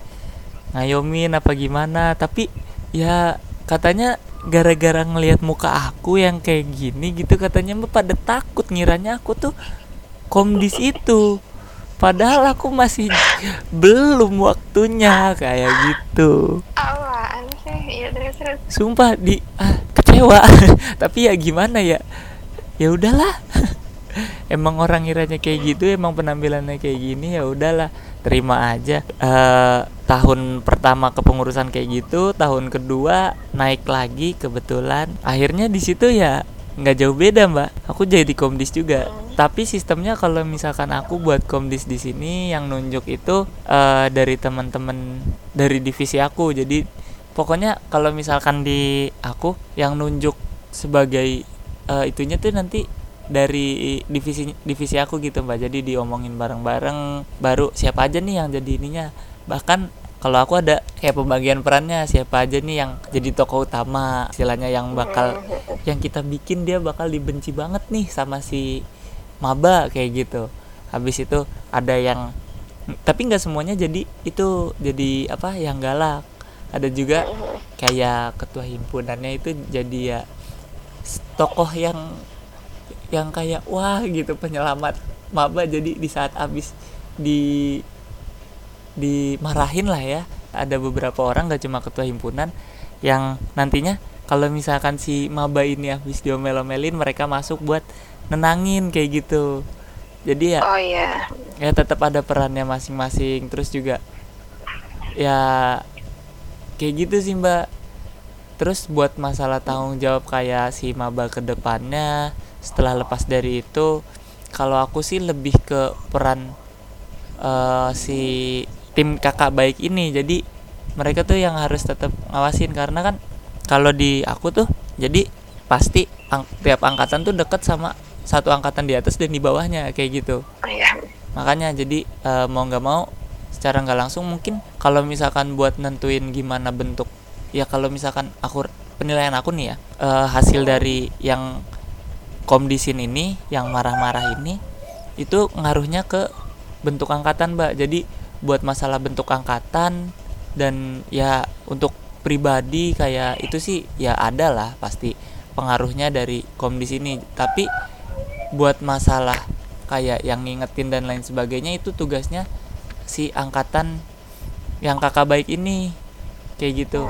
A: ngayomin apa gimana tapi ya katanya gara-gara ngelihat muka aku yang kayak gini gitu katanya mbak pada takut ngiranya aku tuh komdis itu. Padahal aku masih belum waktunya kayak gitu.
B: Apaan sih? Iya terus terus.
A: sumpah di ah, kecewa. Tapi ya gimana ya? Ya udahlah. Emang orang ngiranya kayak gitu emang penampilannya kayak gini ya udahlah terima aja. Eh tahun pertama kepengurusan kayak gitu tahun kedua naik lagi kebetulan. Akhirnya di situ ya nggak jauh beda mbak. Aku jadi komdis juga. Tapi sistemnya kalau misalkan aku buat komdis di sini yang nunjuk itu eh, dari teman-teman dari divisi aku. Jadi pokoknya kalau misalkan di aku yang nunjuk sebagai eh, itunya tuh nanti dari divisi divisi aku gitu mbak. Jadi diomongin bareng-bareng baru siapa aja nih yang jadi ininya. Bahkan kalau aku ada kayak pembagian perannya siapa aja nih yang jadi tokoh utama istilahnya yang bakal yang kita bikin dia bakal dibenci banget nih sama si maba kayak gitu. Habis itu ada yang tapi nggak semuanya jadi itu jadi apa yang galak. Ada juga kayak ketua himpunannya itu jadi ya tokoh yang yang kayak wah gitu penyelamat maba jadi di saat habis di dimarahin lah ya. Ada beberapa orang gak cuma ketua himpunan yang nantinya kalau misalkan si maba ini habis diomel-omelin mereka masuk buat nenangin kayak gitu. Jadi ya
B: Oh iya.
A: ya tetap ada perannya masing-masing. Terus juga ya kayak gitu sih mbak. Terus buat masalah tanggung jawab kayak si maba ke depannya setelah lepas dari itu kalau aku sih lebih ke peran eh, si tim kakak baik ini. Jadi mereka tuh yang harus tetap ngawasin. Karena kan kalau di aku tuh jadi pasti ang- tiap angkatan tuh deket sama satu angkatan di atas dan di bawahnya kayak gitu.
B: Iya.
A: makanya jadi eh, mau nggak mau secara nggak langsung mungkin kalau misalkan buat nentuin gimana bentuk ya kalau misalkan aku penilaian aku nih ya eh, hasil dari yang komdisin ini yang marah-marah ini itu ngaruhnya ke bentuk angkatan mbak. Jadi buat masalah bentuk angkatan dan ya untuk pribadi kayak itu sih ya ada lah pasti pengaruhnya dari komdis ini tapi buat masalah kayak yang ngingetin dan lain sebagainya itu tugasnya si angkatan yang kakak baik ini. Kayak gitu.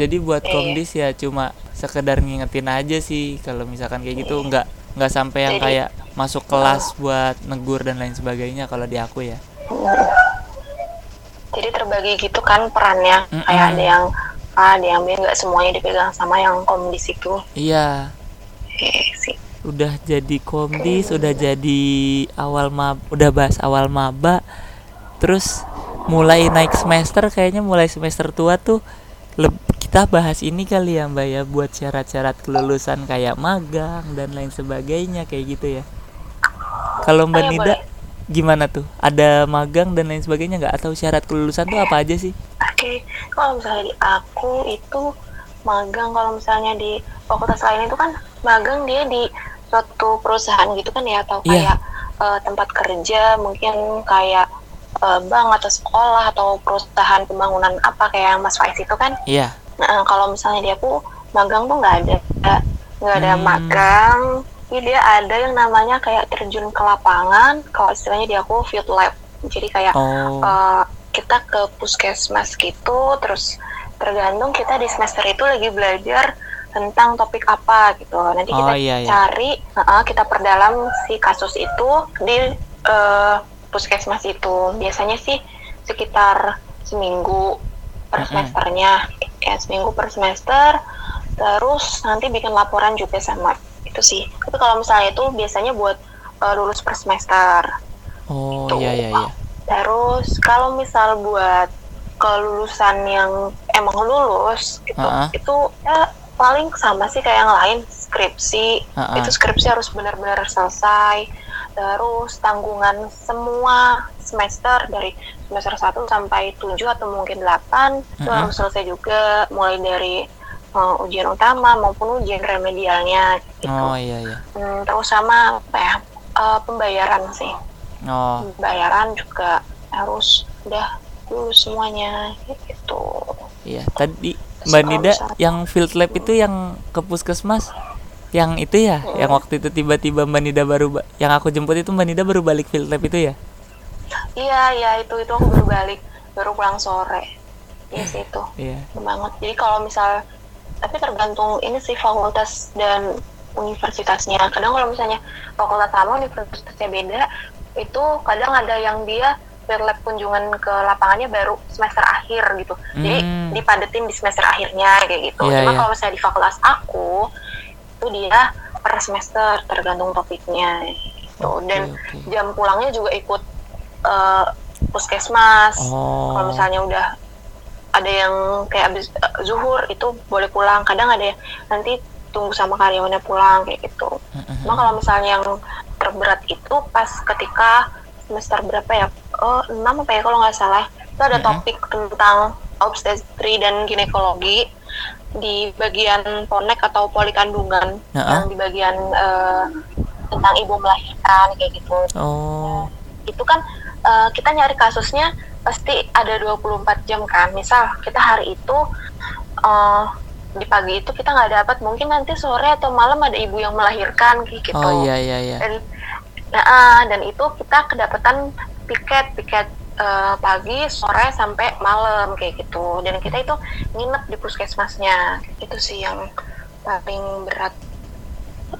A: Jadi buat
B: iya.
A: komdis ya cuma sekedar ngingetin aja sih kalau misalkan kayak gitu nggak nggak sampai yang kayak masuk kelas buat negur dan lain sebagainya kalau di aku ya
B: Jadi terbagi gitu kan perannya.
A: Mm-mm.
B: Kayak ada yang A, ada yang B, nggak semuanya dipegang sama yang komdis itu.
A: iya
B: sih.
A: udah jadi komdis udah jadi awal mab udah bahas awal maba terus mulai naik semester kayaknya mulai semester tua tuh kita bahas ini kali ya mbak ya buat syarat-syarat kelulusan kayak magang dan lain sebagainya kayak gitu ya kalau mbak
B: Oh, iya,
A: Nida
B: boleh.
A: gimana tuh ada magang dan lain sebagainya nggak atau syarat kelulusan tuh apa aja sih
B: Oke, kalau misalnya di aku itu magang kalau misalnya di fakultas lain itu kan magang dia di suatu perusahaan gitu kan ya atau
A: Iya.
B: kayak eh, tempat kerja mungkin kayak eh, bank atau sekolah atau perusahaan pembangunan apa kayak yang Mas Faiz itu kan.
A: iya
B: Nah, kalau misalnya di aku magang tuh nggak ada nggak ada
A: Hmm.
B: magang. Jadi dia ada yang namanya kayak terjun ke lapangan. Kalau istilahnya di aku field lab. Jadi kayak
A: oh
B: uh, kita ke puskesmas gitu terus tergantung kita di semester itu lagi belajar tentang topik apa gitu nanti kita
A: Oh, iya, iya.
B: cari uh-uh, kita perdalam si kasus itu di uh, puskesmas itu biasanya sih sekitar seminggu per semesternya ya seminggu per semester terus nanti bikin laporan juga sama itu sih tapi kalau misalnya itu biasanya buat uh, lulus per semester
A: oh
B: gitu.
A: iya iya iya
B: Terus kalau misal buat kelulusan yang emang lulus gitu,
A: Ha-ha.
B: itu ya paling sama sih kayak yang lain skripsi.
A: Ha-ha.
B: Itu skripsi harus benar-benar selesai. terus tanggungan semua semester dari semester 1 sampai 7 atau mungkin 8 itu
A: Mhm.
B: harus selesai juga mulai dari uh, ujian utama maupun ujian remedialnya gitu.
A: Oh iya iya.
B: Hmm, terus sama apa ya uh, pembayaran sih
A: Oh
B: pembayaran juga harus udah lulus semuanya gitu
A: iya. Tadi Mbak Nida yang field lab itu yang ke puskesmas yang itu ya,
B: Hmm.
A: yang waktu itu tiba-tiba Mbak Nida baru ba- yang aku jemput itu Mbak Nida baru balik field lab itu ya?
B: Iya iya itu itu aku baru balik baru pulang sore iya sih itu
A: Iya.
B: banget jadi kalau misal tapi tergantung ini sih fakultas dan universitasnya kadang kalau misalnya fakultas sama universitasnya beda itu kadang ada yang dia lab kunjungan ke lapangannya baru semester akhir gitu jadi
A: Hmm.
B: dipadetin di semester akhirnya kayak gitu
A: Iya,
B: cuma
A: iya.
B: kalau misalnya di fakultas aku itu dia per semester tergantung topiknya gitu
A: Oke,
B: dan
A: oke.
B: jam pulangnya juga ikut eh, puskesmas
A: Oh.
B: kalau misalnya udah ada yang kayak abis eh, zuhur itu boleh pulang kadang ada yang nanti tunggu sama karyawannya pulang kayak gitu
A: Mm-mm.
B: cuma kalau misalnya yang terberat itu pas ketika semester berapa ya oh 6 apa ya kalau nggak salah itu ada topik tentang obstetri dan ginekologi di bagian ponek atau poli kandungan
A: Heeh.
B: yang di bagian eh, tentang ibu melahirkan kayak gitu
A: Oh.
B: itu kan eh, kita nyari kasusnya pasti ada 24 jam kan. Misal kita hari itu eh, di pagi itu kita nggak dapat. Mungkin nanti sore atau malam ada ibu yang melahirkan kayak gitu.
A: Oh iya iya iya.
B: dan nah, ah, dan itu kita kedapatan piket piket eh, pagi sore sampai malam kayak gitu. Dan kita itu nginep di puskesmasnya. Itu sih yang paling berat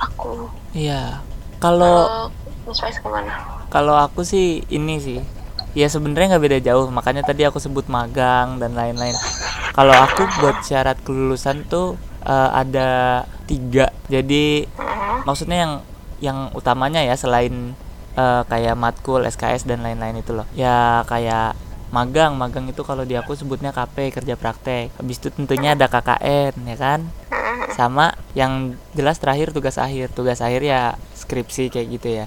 B: aku.
A: Iya. Kalau
B: Faiz ke mana
A: kalau aku sih ini sih. Ya sebenarnya nggak beda jauh makanya tadi aku sebut magang dan lain-lain. Kalau aku buat syarat kelulusan tuh eh, ada tiga. Jadi maksudnya yang yang utamanya ya selain eh, kayak matkul SKS dan lain-lain itu loh. Ya kayak magang. Magang itu kalau di aku sebutnya KP kerja praktek. Habis itu tentunya ada KKN ya kan? Sama yang jelas terakhir tugas akhir. Tugas akhir ya skripsi kayak gitu ya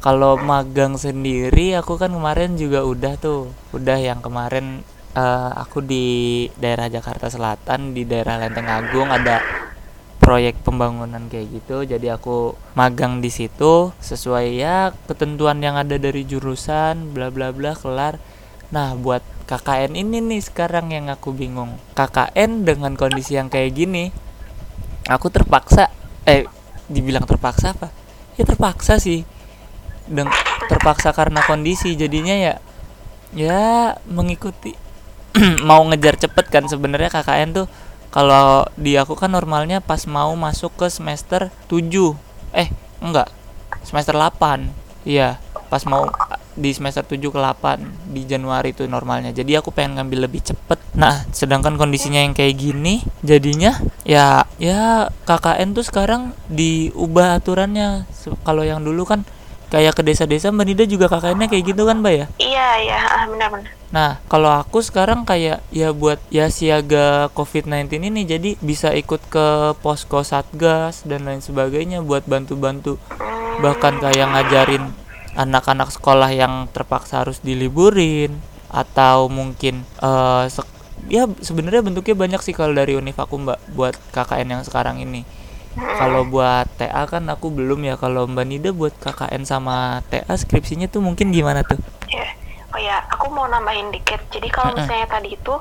A: kalau magang sendiri aku kan kemarin juga udah tuh. Udah yang kemarin eh, aku di daerah Jakarta Selatan di daerah Lenteng Agung ada proyek pembangunan kayak gitu. Jadi aku magang di situ sesuai ya ketentuan yang ada dari jurusan bla bla bla kelar. Nah buat KKN ini nih sekarang yang aku bingung. KKN dengan kondisi yang kayak gini aku terpaksa eh dibilang terpaksa apa? Ya terpaksa sih Deng terpaksa karena kondisi jadinya ya ya mengikuti mau ngejar cepet kan sebenarnya KKN tuh. Kalau di aku kan normalnya pas mau masuk ke semester 7 eh enggak semester 8 iya pas mau di semester 7 ke 8 di Januari itu normalnya. Jadi aku pengen ngambil lebih cepet. Nah sedangkan kondisinya yang kayak gini jadinya ya ya KKN tuh sekarang diubah aturannya. Kalau yang dulu kan kayak ke desa-desa Mbak Nida juga KKN-nya kayak gitu kan Mbak ya
B: Iya, iya, ah, benar-benar.
A: Nah, kalau aku sekarang kayak ya buat ya siaga COVID-19 ini jadi bisa ikut ke posko Satgas dan lain sebagainya buat bantu-bantu
B: Hmm,
A: bahkan kayak ngajarin anak-anak sekolah yang terpaksa harus diliburin atau mungkin eh sek- ya sebenarnya bentuknya banyak sih kalau dari univ aku Mbak buat KKN yang sekarang ini. Kalau buat TA kan aku belum ya. Kalau Mbak Nida buat KKN sama TA skripsinya tuh mungkin gimana tuh?
B: ya. Oh ya, aku mau nambahin dikit. Jadi kalau misalnya tadi itu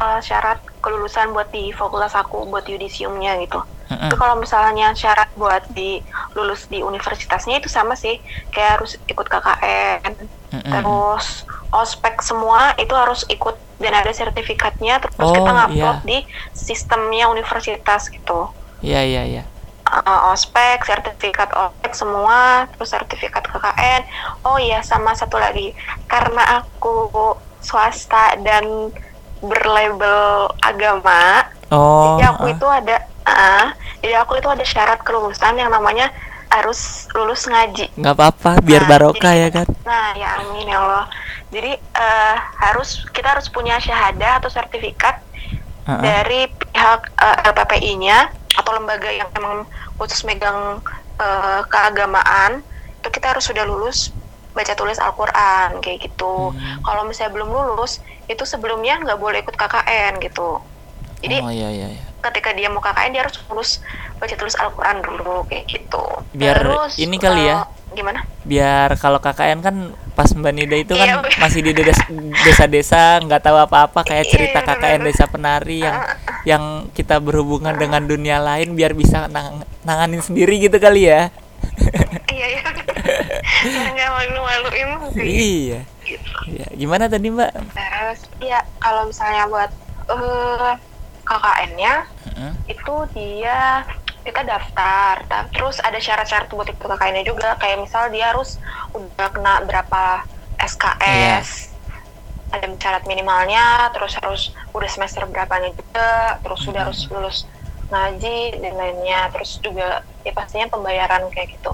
B: eh, syarat kelulusan buat di fakultas aku buat yudisiumnya gitu. Tapi kalau misalnya syarat buat di lulus di universitasnya itu sama sih, kayak harus ikut KKN, terus ospek semua itu harus ikut dan ada sertifikatnya, terus
A: Oh,
B: kita ngupload
A: iya.
B: di sistemnya universitas gitu.
A: Iya iya iya.
B: uh, ospek, sertifikat ospek semua, terus sertifikat KKN. Oh iya, sama satu lagi, karena aku swasta dan berlabel agama,
A: Oh.
B: jadi aku
A: ah.
B: itu ada, uh, jadi aku itu ada syarat kelulusan yang namanya harus lulus ngaji.
A: nggak apa-apa biar
B: Nah,
A: barokah ya kan
B: Nah, ya amin ya Allah. Jadi eh, harus kita harus punya syahadah atau sertifikat
A: Heeh.
B: dari pihak eh, LPPI-nya atau lembaga yang emang khusus megang eh, keagamaan itu kita harus sudah lulus baca tulis Al-Quran kayak gitu
A: Hmm.
B: kalau misalnya belum lulus itu sebelumnya nggak boleh ikut KKN gitu jadi
A: oh iya iya iya
B: ketika dia mau KKN dia harus lulus baca tulis Al-Quran dulu kayak gitu
A: Biar
B: Terus,
A: ini kali ya.
B: eh, gimana
A: biar kalau KKN kan pas Mbak Nida itu kan
B: Iya,
A: masih di des- desa-desa nggak tahu apa-apa kayak
B: Iya,
A: cerita
B: iya,
A: KKN
B: bener.
A: desa penari yang
B: Ah,
A: yang kita berhubungan dengan dunia lain biar bisa nang- nanganin sendiri gitu kali ya
B: iya iya nggak malu-maluin
A: iya
B: gitu.
A: Iya. gimana tadi Mbak
B: terus ya kalau misalnya buat eh KKN-nya
A: Heeh.
B: itu dia kita daftar Ta- terus ada syarat-syarat buat ikut KKN-nya juga. Kayak misal dia harus udah kena berapa SKS ada syarat minimalnya terus harus udah semester berapanya juga terus sudah harus lulus ngaji dan lainnya. Terus juga ya pastinya pembayaran kayak gitu.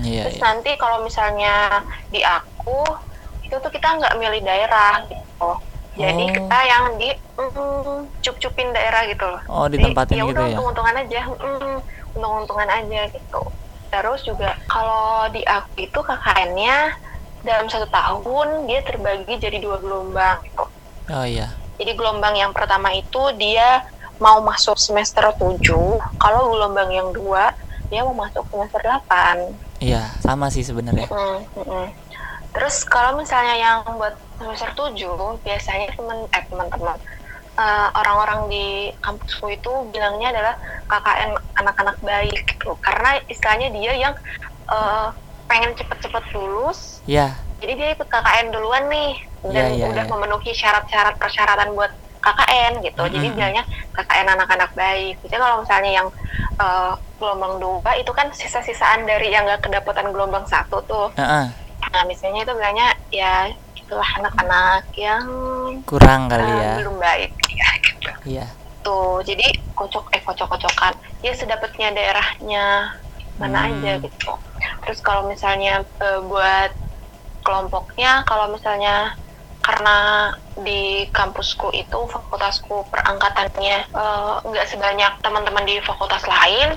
A: Iya
B: terus
A: iya.
B: nanti kalau misalnya di aku itu tuh kita nggak milih daerah gitu jadi
A: Oh.
B: kita yang di mm, cup-cupin daerah gitu loh.
A: Oh
B: jadi,
A: ditempatin
B: ya
A: gitu ya?
B: untung-untungan aja mm, untung-untungan aja gitu. Terus juga kalau di aku itu KKN-nya dalam satu tahun dia terbagi jadi dua gelombang gitu.
A: Oh iya.
B: Jadi gelombang yang pertama itu dia mau masuk semester 7 kalau gelombang yang dua dia mau masuk semester 8
A: iya sama sih sebenarnya.
B: Mm, mm, mm. Terus kalau misalnya yang buat semester 7, biasanya temen eh teman-teman eh, orang-orang di kampusku itu bilangnya adalah KKN anak-anak baik gitu. Karena istilahnya dia yang eh, pengen cepet-cepet lulus,
A: iya
B: jadi dia ikut KKN duluan nih dan
A: Iya, iya,
B: udah
A: iya.
B: memenuhi syarat-syarat persyaratan buat KKN gitu. Jadi
A: Mm-mm.
B: bilangnya KKN anak-anak baik. Jadi kalau misalnya yang eh, gelombang dua itu kan sisa-sisaan dari yang gak kedapatan gelombang satu tuh.
A: Heeh.
B: Nah, misalnya itu bilangnya ya itulah anak-anak yang
A: kurang kali
B: eh,
A: ya
B: belum baik ya gitu.
A: iya
B: Tuh, jadi kocok eh kocok-kocokan. Ya sedapatnya daerahnya mana
A: Hmm.
B: aja gitu. Terus kalau misalnya eh, buat kelompoknya kalau misalnya karena di kampusku itu fakultasku perangkatannya eh, nggak sebanyak teman-teman di fakultas lain.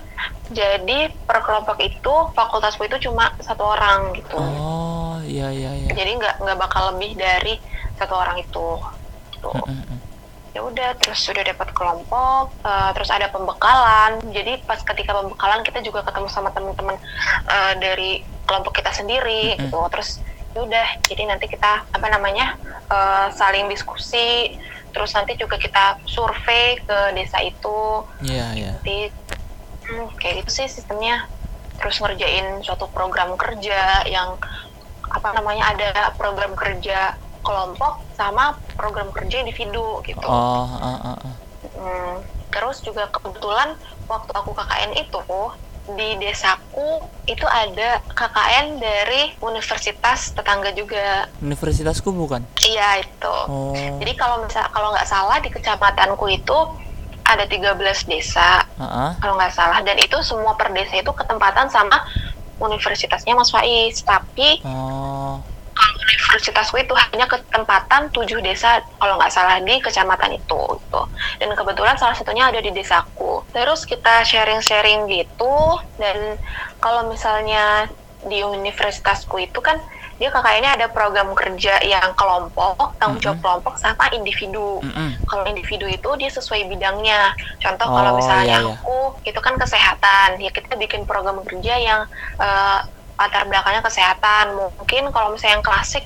B: Jadi per kelompok itu fakultasku itu cuma satu orang gitu.
A: Oh iya iya iya.
B: Jadi nggak nggak bakal lebih dari satu orang itu tuh
A: Mm-mm.
B: ya udah terus sudah dapat kelompok eh, terus ada pembekalan. Jadi pas ketika pembekalan kita juga ketemu sama teman-teman eh, dari kelompok kita sendiri
A: Mm-mm.
B: gitu. Terus udah. Jadi nanti kita apa namanya eh, saling diskusi. Terus nanti juga kita survei ke desa itu.
A: Iya iya.
B: Nanti hmm, kayak gitu sih sistemnya. Terus ngerjain suatu program kerja yang apa namanya ada program kerja kelompok sama program kerja individu gitu.
A: Oh uh, uh, uh.
B: Hmm, terus juga kebetulan waktu aku KKN itu di desaku itu ada KKN dari universitas tetangga juga.
A: universitasku bukan
B: Iya itu.
A: oh
B: Jadi kalau misal kalau nggak salah di kecamatanku itu ada 13 desa
A: Heeh.
B: kalau nggak salah dan itu semua per desa itu ketempatan sama universitasnya Mas Faiz tapi
A: oh
B: kalau universitasku itu hanya ketempatan tujuh desa kalau nggak salah di kecamatan itu gitu. dan kebetulan salah satunya ada di desaku terus kita sharing-sharing gitu dan kalau misalnya di universitasku itu kan dia kakaknya ada program kerja yang kelompok tanggung jawab
A: Mhm.
B: kelompok sama individu
A: Mm-mm.
B: kalau individu itu dia sesuai bidangnya. Contoh
A: Oh,
B: kalau misalnya
A: iya, iya.
B: aku itu kan kesehatan, ya kita bikin program kerja yang eh, latar belakangnya kesehatan. Mungkin kalau misalnya yang klasik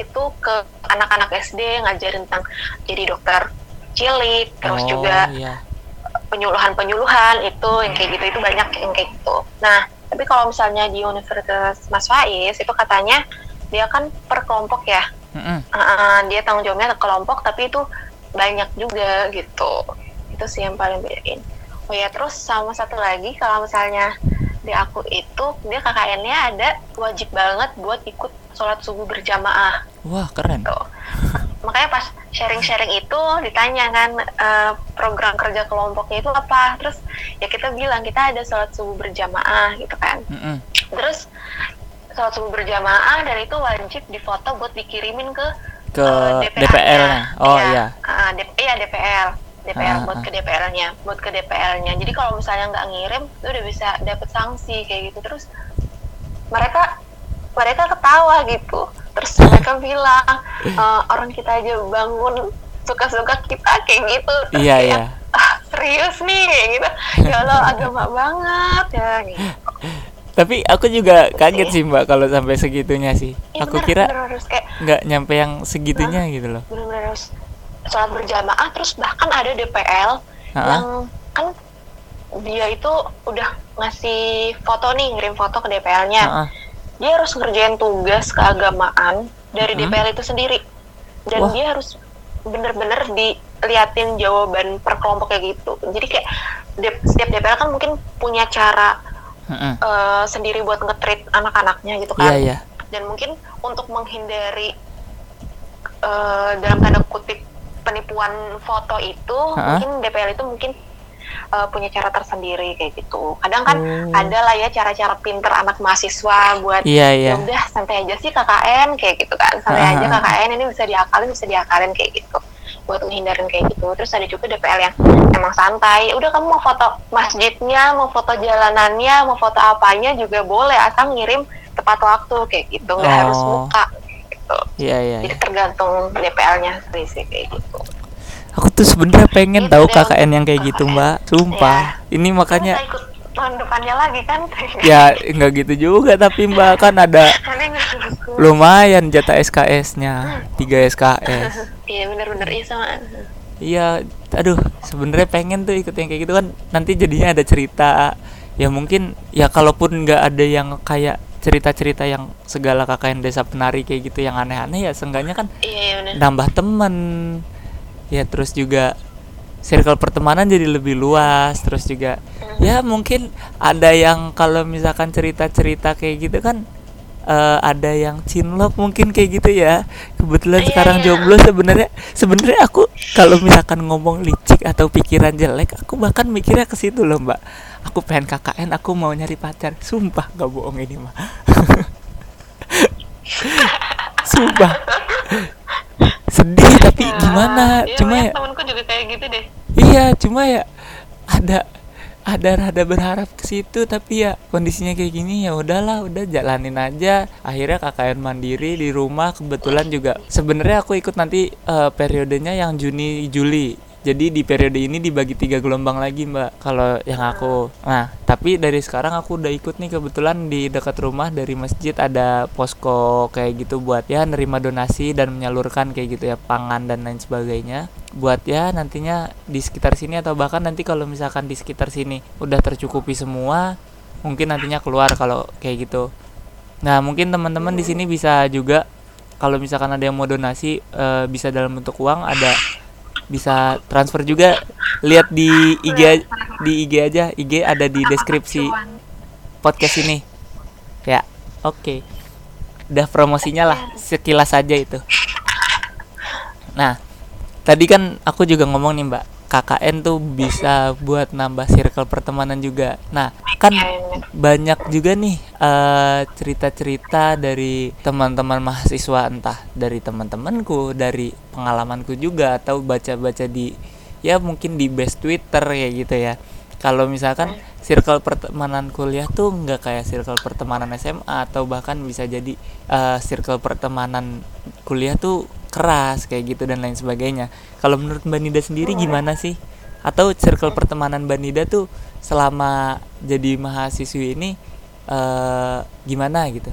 B: itu ke anak-anak SD ngajarin tentang jadi dokter cilik, terus
A: oh,
B: juga
A: iya.
B: penyuluhan-penyuluhan itu yang kayak gitu itu banyak yang kayak gitu. Nah, tapi kalau misalnya di Universitas Mas Faiz itu katanya dia kan per kelompok ya.
A: Mm-mm.
B: Uh, dia tanggung jawabnya ke kelompok tapi itu banyak juga gitu itu sih yang paling bedain oh ya terus sama satu lagi kalau misalnya di aku itu dia KKN-nya ada wajib banget buat ikut sholat subuh berjamaah.
A: Wah keren.
B: Gitu. Makanya pas sharing-sharing itu ditanya kan eh, program kerja kelompoknya itu apa? Terus ya kita bilang kita ada sholat subuh berjamaah gitu kan.
A: Mm-mm.
B: terus sholat subuh berjamaah dan itu wajib difoto buat dikirimin ke
A: ke
B: eh,
A: DPR-nya oh iya.
B: Ah, D- iya DPR DPR
A: Ah,
B: buat
A: ah.
B: ke DPR-nya buat ke DPR-nya jadi kalau misalnya nggak ngirim itu udah bisa dapet sanksi kayak gitu terus mereka mereka ketawa gitu terus mereka bilang e, orang kita aja bangun suka-suka kita kayak gitu Terus
A: Iya,
B: kayak,
A: iya.
B: "Ah, serius nih kayak gitu ya Allah agama banget ya gitu
A: Tapi aku juga kaget sih mbak kalau sampai segitunya sih.
B: Iya,
A: Aku
B: bener,
A: kira
B: bener harus kayak
A: nggak nyampe yang segitunya gitu loh.
B: benar-benar harus sholat berjamaah terus bahkan ada DPL
A: Ha-ha.
B: yang kan dia itu udah ngasih foto nih ngirim foto ke DPL-nya dia harus ngerjain tugas keagamaan dari
A: Mhm.
B: DPL itu sendiri dan
A: Wah.
B: dia harus bener-bener diliatin jawaban per kelompoknya gitu jadi kayak setiap DPL kan mungkin punya cara
A: Mm-mm.
B: eh, sendiri buat nge-treat anak-anaknya gitu kan
A: iya.
B: dan mungkin untuk menghindari eh, dalam tanda kutip penipuan foto itu
A: Ha-ha.
B: mungkin DPL itu mungkin eh, punya cara tersendiri kayak gitu kadang kan
A: Oh.
B: ada lah ya cara-cara pinter anak mahasiswa buat
A: Iya iya.
B: ya udah santai aja sih KKN kayak gitu kan santai aja KKN ini bisa diakalin bisa diakalin kayak gitu buat menghindarin kayak gitu terus ada juga DPL yang emang santai udah kamu mau foto masjidnya mau foto jalanannya mau foto apanya juga boleh asal ngirim tepat waktu kayak gitu nggak
A: Oh.
B: harus muka gitu
A: Iya iya.
B: jadi
A: iya.
B: tergantung DPL-nya sih sih kayak gitu
A: Aku tuh sebenarnya pengen
B: Gitu
A: tahu
B: deh
A: KKN yang kayak gitu mbak. Sumpah. Ini
B: Kamu
A: makanya
B: ikut tahun depannya lagi kan
A: ya nggak gitu juga tapi mbak kan ada lumayan jatah SKS-nya 3 SKS.
B: iya bener-bener iya sama
A: Iya, aduh, sebenarnya pengen tuh ikut yang kayak gitu kan. Nanti jadinya ada cerita. Ya mungkin ya kalaupun nggak ada yang kayak cerita-cerita yang segala KKN desa penari kayak gitu yang aneh-aneh ya seenggaknya kan
B: iya iya
A: nambah temen. Ya terus juga circle pertemanan jadi lebih luas. Terus juga ya mungkin ada yang kalau misalkan cerita-cerita kayak gitu kan eh, ada yang cinlok mungkin kayak gitu ya. Kebetulan
B: Iya,
A: sekarang
B: iya.
A: jomblo sebenarnya sebenarnya aku kalau misalkan ngomong licik atau pikiran jelek aku bahkan mikirnya ke situ loh mbak. Aku pengen KKN aku mau nyari pacar. Sumpah gak bohong ini mah sumpah. Sedih tapi gimana?
B: iya,
A: cuma
B: banyak
A: ya
B: temenku juga kayak gitu deh.
A: Iya, cuma ya ada ada rada berharap ke situ tapi ya kondisinya kayak gini ya udahlah udah jalanin aja. Akhirnya KKN mandiri di rumah kebetulan juga. Sebenarnya aku ikut nanti eh, periodenya yang Juni Juli jadi di periode ini dibagi tiga gelombang lagi mbak kalau yang aku. Nah tapi dari sekarang aku udah ikut nih kebetulan di dekat rumah dari masjid ada posko kayak gitu buat ya nerima donasi dan menyalurkan kayak gitu ya pangan dan lain sebagainya. Buat ya nantinya di sekitar sini atau bahkan nanti kalau misalkan di sekitar sini udah tercukupi semua mungkin nantinya keluar kalau kayak gitu. Nah mungkin teman-teman di sini bisa juga kalau misalkan ada yang mau donasi eh, bisa dalam bentuk uang ada bisa transfer juga lihat di IG di IG aja. IG ada di deskripsi podcast ini. Ya oke. Udah promosinya lah sekilas saja itu. Nah tadi kan aku juga ngomong nih mbak. KKN tuh bisa buat nambah circle pertemanan juga. Nah kan. Banyak juga nih eh, cerita-cerita dari teman-teman mahasiswa entah dari teman-temanku dari pengalamanku juga atau baca-baca di ya mungkin di best Twitter ya gitu ya. Kalau misalkan circle pertemanan kuliah tuh nggak kayak circle pertemanan SMA atau bahkan bisa jadi eh, circle pertemanan kuliah tuh keras kayak gitu dan lain sebagainya. Kalau menurut Mbak Nida sendiri gimana sih atau circle pertemanan Mbak Nida tuh selama jadi mahasiswi ini eh gimana gitu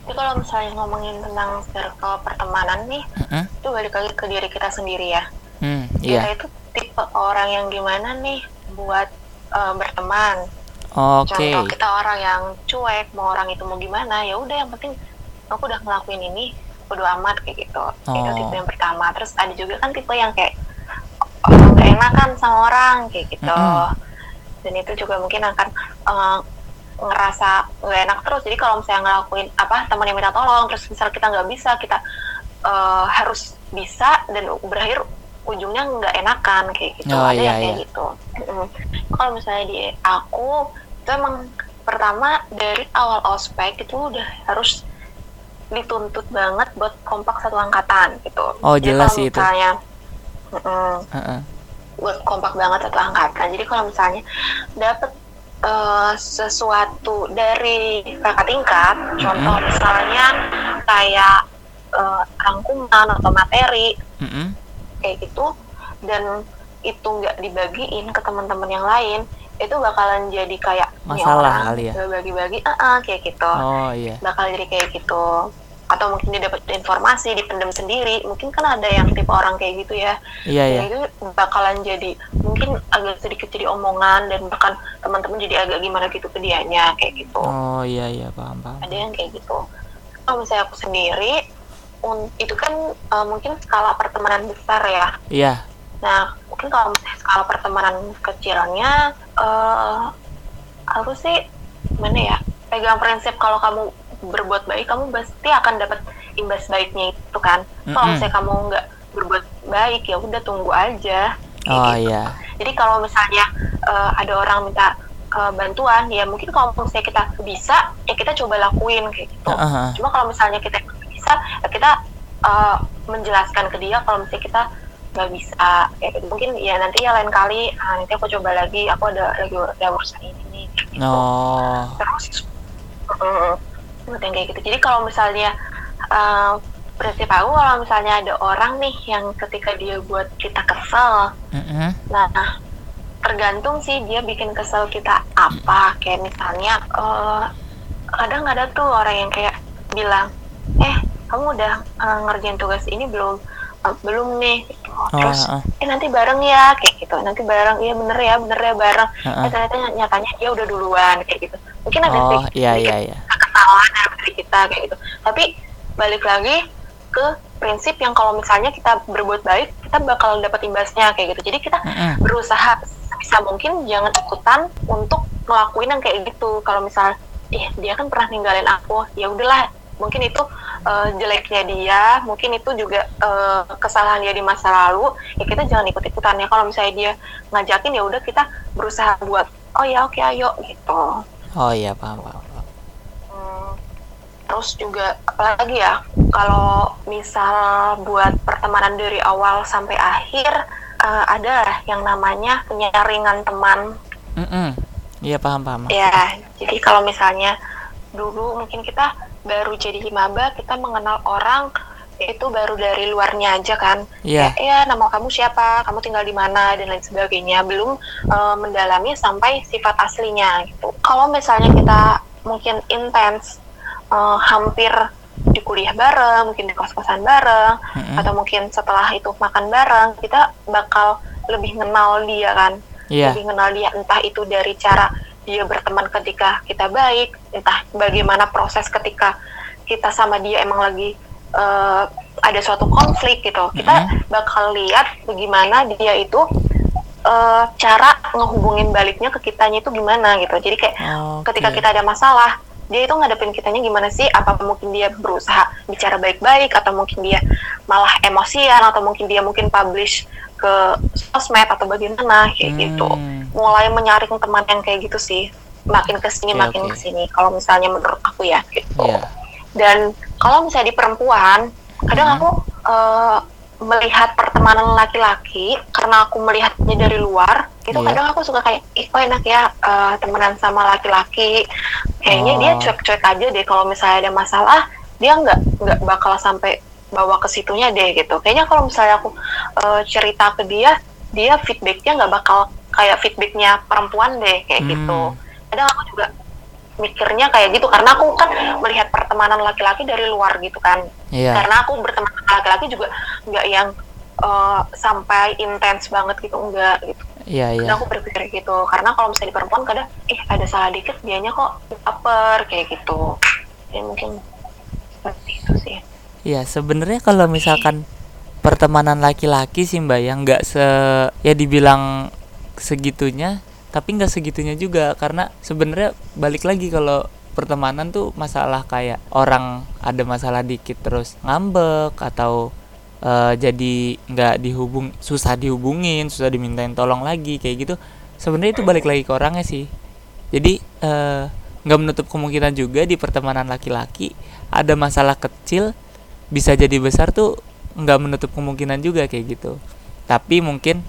B: Itu kalau misalnya ngomongin tentang circle pertemanan nih,
A: Mm-mm.
B: itu balik lagi ke diri kita sendiri ya.
A: Hmm,
B: Kita
A: iya.
B: itu tipe orang yang gimana nih buat eh, berteman.
A: Oke.
B: Contoh kita orang yang cuek, mau orang itu mau gimana, ya udah yang penting aku udah ngelakuin ini, bodo amat kayak gitu. Itu
A: Oh.
B: tipe yang pertama. Terus ada juga kan tipe yang kayak oh, enakan sama orang kayak gitu.
A: Mm-mm.
B: Dan itu juga mungkin akan eh, ngerasa nggak enak terus. Jadi kalau misalnya ngelakuin apa teman yang minta tolong, terus misal kita nggak bisa, kita eh, harus bisa dan berakhir ujungnya nggak enakan kayak gitu.
A: Oh,
B: ada
A: iya,
B: yang kayak
A: iya.
B: gitu. Mm. Kalau misalnya di aku itu emang pertama dari awal ospek itu udah harus dituntut banget buat kompak satu angkatan gitu.
A: Oh,
B: Jadi
A: jelas sih itu.
B: Misalnya, mm-mm,
A: Heeh.
B: buat kompak banget satu angkatan. Jadi kalau misalnya dapet eh, sesuatu dari kakak tingkat, contoh misalnya kayak eh, rangkuman atau materi
A: Mm-mm.
B: kayak gitu, dan itu nggak dibagiin ke teman-teman yang lain, itu bakalan jadi kayak "Ini
A: Masalah kali ya?
B: bagi-bagi, ah ah, kayak gitu
A: oh iya
B: bakal jadi kayak gitu atau mungkin dia dapat informasi dipendam sendiri. Mungkin kan ada yang tipe orang kayak gitu ya.
A: Iya iya.
B: Itu bakalan jadi mungkin agak sedikit jadi omongan dan bahkan teman-teman jadi agak gimana gitu ke dianya kayak gitu.
A: Oh iya iya paham paham.
B: Ada yang kayak gitu. Kalau misalnya aku sendiri un- itu kan uh, mungkin skala pertemanan besar ya.
A: Iya.
B: Nah, mungkin kalau misalnya skala pertemanan kecilnya, eh aku sih mana ya pegang prinsip kalau kamu berbuat baik, kamu pasti akan dapat imbas baiknya itu kan. Kalau
A: Mm-mm.
B: misalnya kamu nggak berbuat baik, ya udah tunggu aja.
A: Oh
B: gitu.
A: iya
B: Jadi kalau misalnya eh, ada orang minta eh, bantuan, ya mungkin kalau misalnya kita bisa, ya kita coba lakuin kayak gitu.
A: Heeh.
B: Cuma kalau misalnya kita bisa, ya kita uh, menjelaskan ke dia kalau misalnya kita nggak bisa. Ya, mungkin ya nanti ya lain kali, ah, nanti aku coba lagi. Aku ada lagi ada urusan ini nih. gitu.
A: oh
B: Terus, buat yang kayak gitu. Jadi kalau misalnya uh, prinsip aku kalau misalnya ada orang nih yang ketika dia buat kita kesel,
A: Mm-mm.
B: Nah, tergantung sih dia bikin kesel kita apa. Kayak misalnya, eh, kadang ada tuh orang yang kayak bilang, eh kamu udah eh, ngerjain tugas ini belum? "Eh, belum nih. Gitu. Terus,
A: ah.
B: eh nanti bareng ya, kayak gitu. Nanti bareng, iya bener ya, bener ya bareng. Eh ternyata nyatanya dia udah duluan, kayak gitu. Mungkin ada
A: oh
B: sedikit-
A: iya iya iya
B: kesalahan dari kita kayak gitu. Tapi balik lagi ke prinsip yang kalau misalnya kita berbuat baik, kita bakal dapat imbasnya kayak gitu. Jadi kita
A: Mm-mm.
B: berusaha bisa mungkin jangan ikutan untuk ngelakuin yang kayak gitu. Kalau misal, ih dia kan pernah ninggalin aku, ya udahlah mungkin itu eh, jeleknya dia, mungkin itu juga eh, kesalahan dia di masa lalu. Ya kita jangan ikut ikutan ya. Kalau misalnya dia ngajakin ya udah kita berusaha buat, oh ya oke ayo gitu.
A: oh iya paham paham.
B: Hmm, terus juga apalagi ya kalau misal buat pertemanan dari awal sampai akhir eh, ada yang namanya penyaringan teman
A: Mm-mm. iya paham paham
B: ya jadi kalau misalnya dulu mungkin kita baru jadi maba kita mengenal orang itu baru dari luarnya aja kan. Kayak, ya nama kamu siapa? Kamu tinggal di mana? Dan lain sebagainya. Belum eh, mendalami sampai sifat aslinya gitu. Kalau misalnya kita mungkin intens eh, hampir di kuliah bareng mungkin di kos-kosan bareng
A: Mm-mm.
B: atau mungkin setelah itu makan bareng kita bakal lebih kenal dia kan.
A: Iya.
B: Lebih kenal dia entah itu dari cara dia berteman ketika kita baik entah bagaimana proses ketika kita sama dia emang lagi eh, ada suatu konflik gitu. Kita bakal lihat bagaimana dia itu eh, cara ngehubungin baliknya ke kitanya itu gimana gitu. Jadi kayak
A: Oke.
B: ketika kita ada masalah dia itu ngadepin kitanya gimana sih? Apa mungkin dia berusaha bicara baik-baik atau mungkin dia malah emosian atau mungkin dia mungkin publish ke sosmed atau bagaimana? Kayak gitu.
A: Hmm.
B: Mulai menyaring teman yang kayak gitu sih makin ke sini
A: Oke,
B: makin
A: oke.
B: ke sini kalau misalnya menurut aku ya gitu
A: iya
B: dan kalau misalnya di perempuan kadang
A: Mhm.
B: aku eh, melihat pertemanan laki-laki karena aku melihatnya dari luar itu
A: Iya.
B: kadang aku suka kayak ih kok enak ya eh, temenan sama laki-laki kayaknya dia
A: Oh.
B: cuek-cuek aja deh kalau misalnya ada masalah dia nggak nggak bakal sampai bawa ke situnya deh gitu kayaknya kalau misalnya aku eh, cerita ke dia dia feedbacknya nggak bakal kayak feedbacknya perempuan deh kayak
A: Hmm.
B: gitu. Kadang aku juga mikirnya kayak gitu karena aku kan melihat pertemanan laki-laki dari luar gitu kan.
A: Iya.
B: Karena aku berteman laki-laki juga nggak yang eh, sampai intens banget gitu enggak gitu.
A: Iya iya.
B: Aku berpikir gitu karena kalau misalnya di perempuan kadang ih ada salah dikit dianya kok upper kayak gitu. Ya mungkin seperti itu sih.
A: Iya, sebenarnya kalau misalkan pertemanan laki-laki sih Mbak yang nggak se ya dibilang segitunya, tapi nggak segitunya juga karena sebenarnya balik lagi kalau pertemanan tuh masalah kayak orang ada masalah dikit terus ngambek atau eh, jadi nggak dihubung susah dihubungin, susah dimintain tolong lagi kayak gitu. Sebenarnya itu balik lagi ke orangnya sih. Jadi eh, nggak menutup kemungkinan juga di pertemanan laki-laki ada masalah kecil bisa jadi besar tuh nggak menutup kemungkinan juga kayak gitu tapi mungkin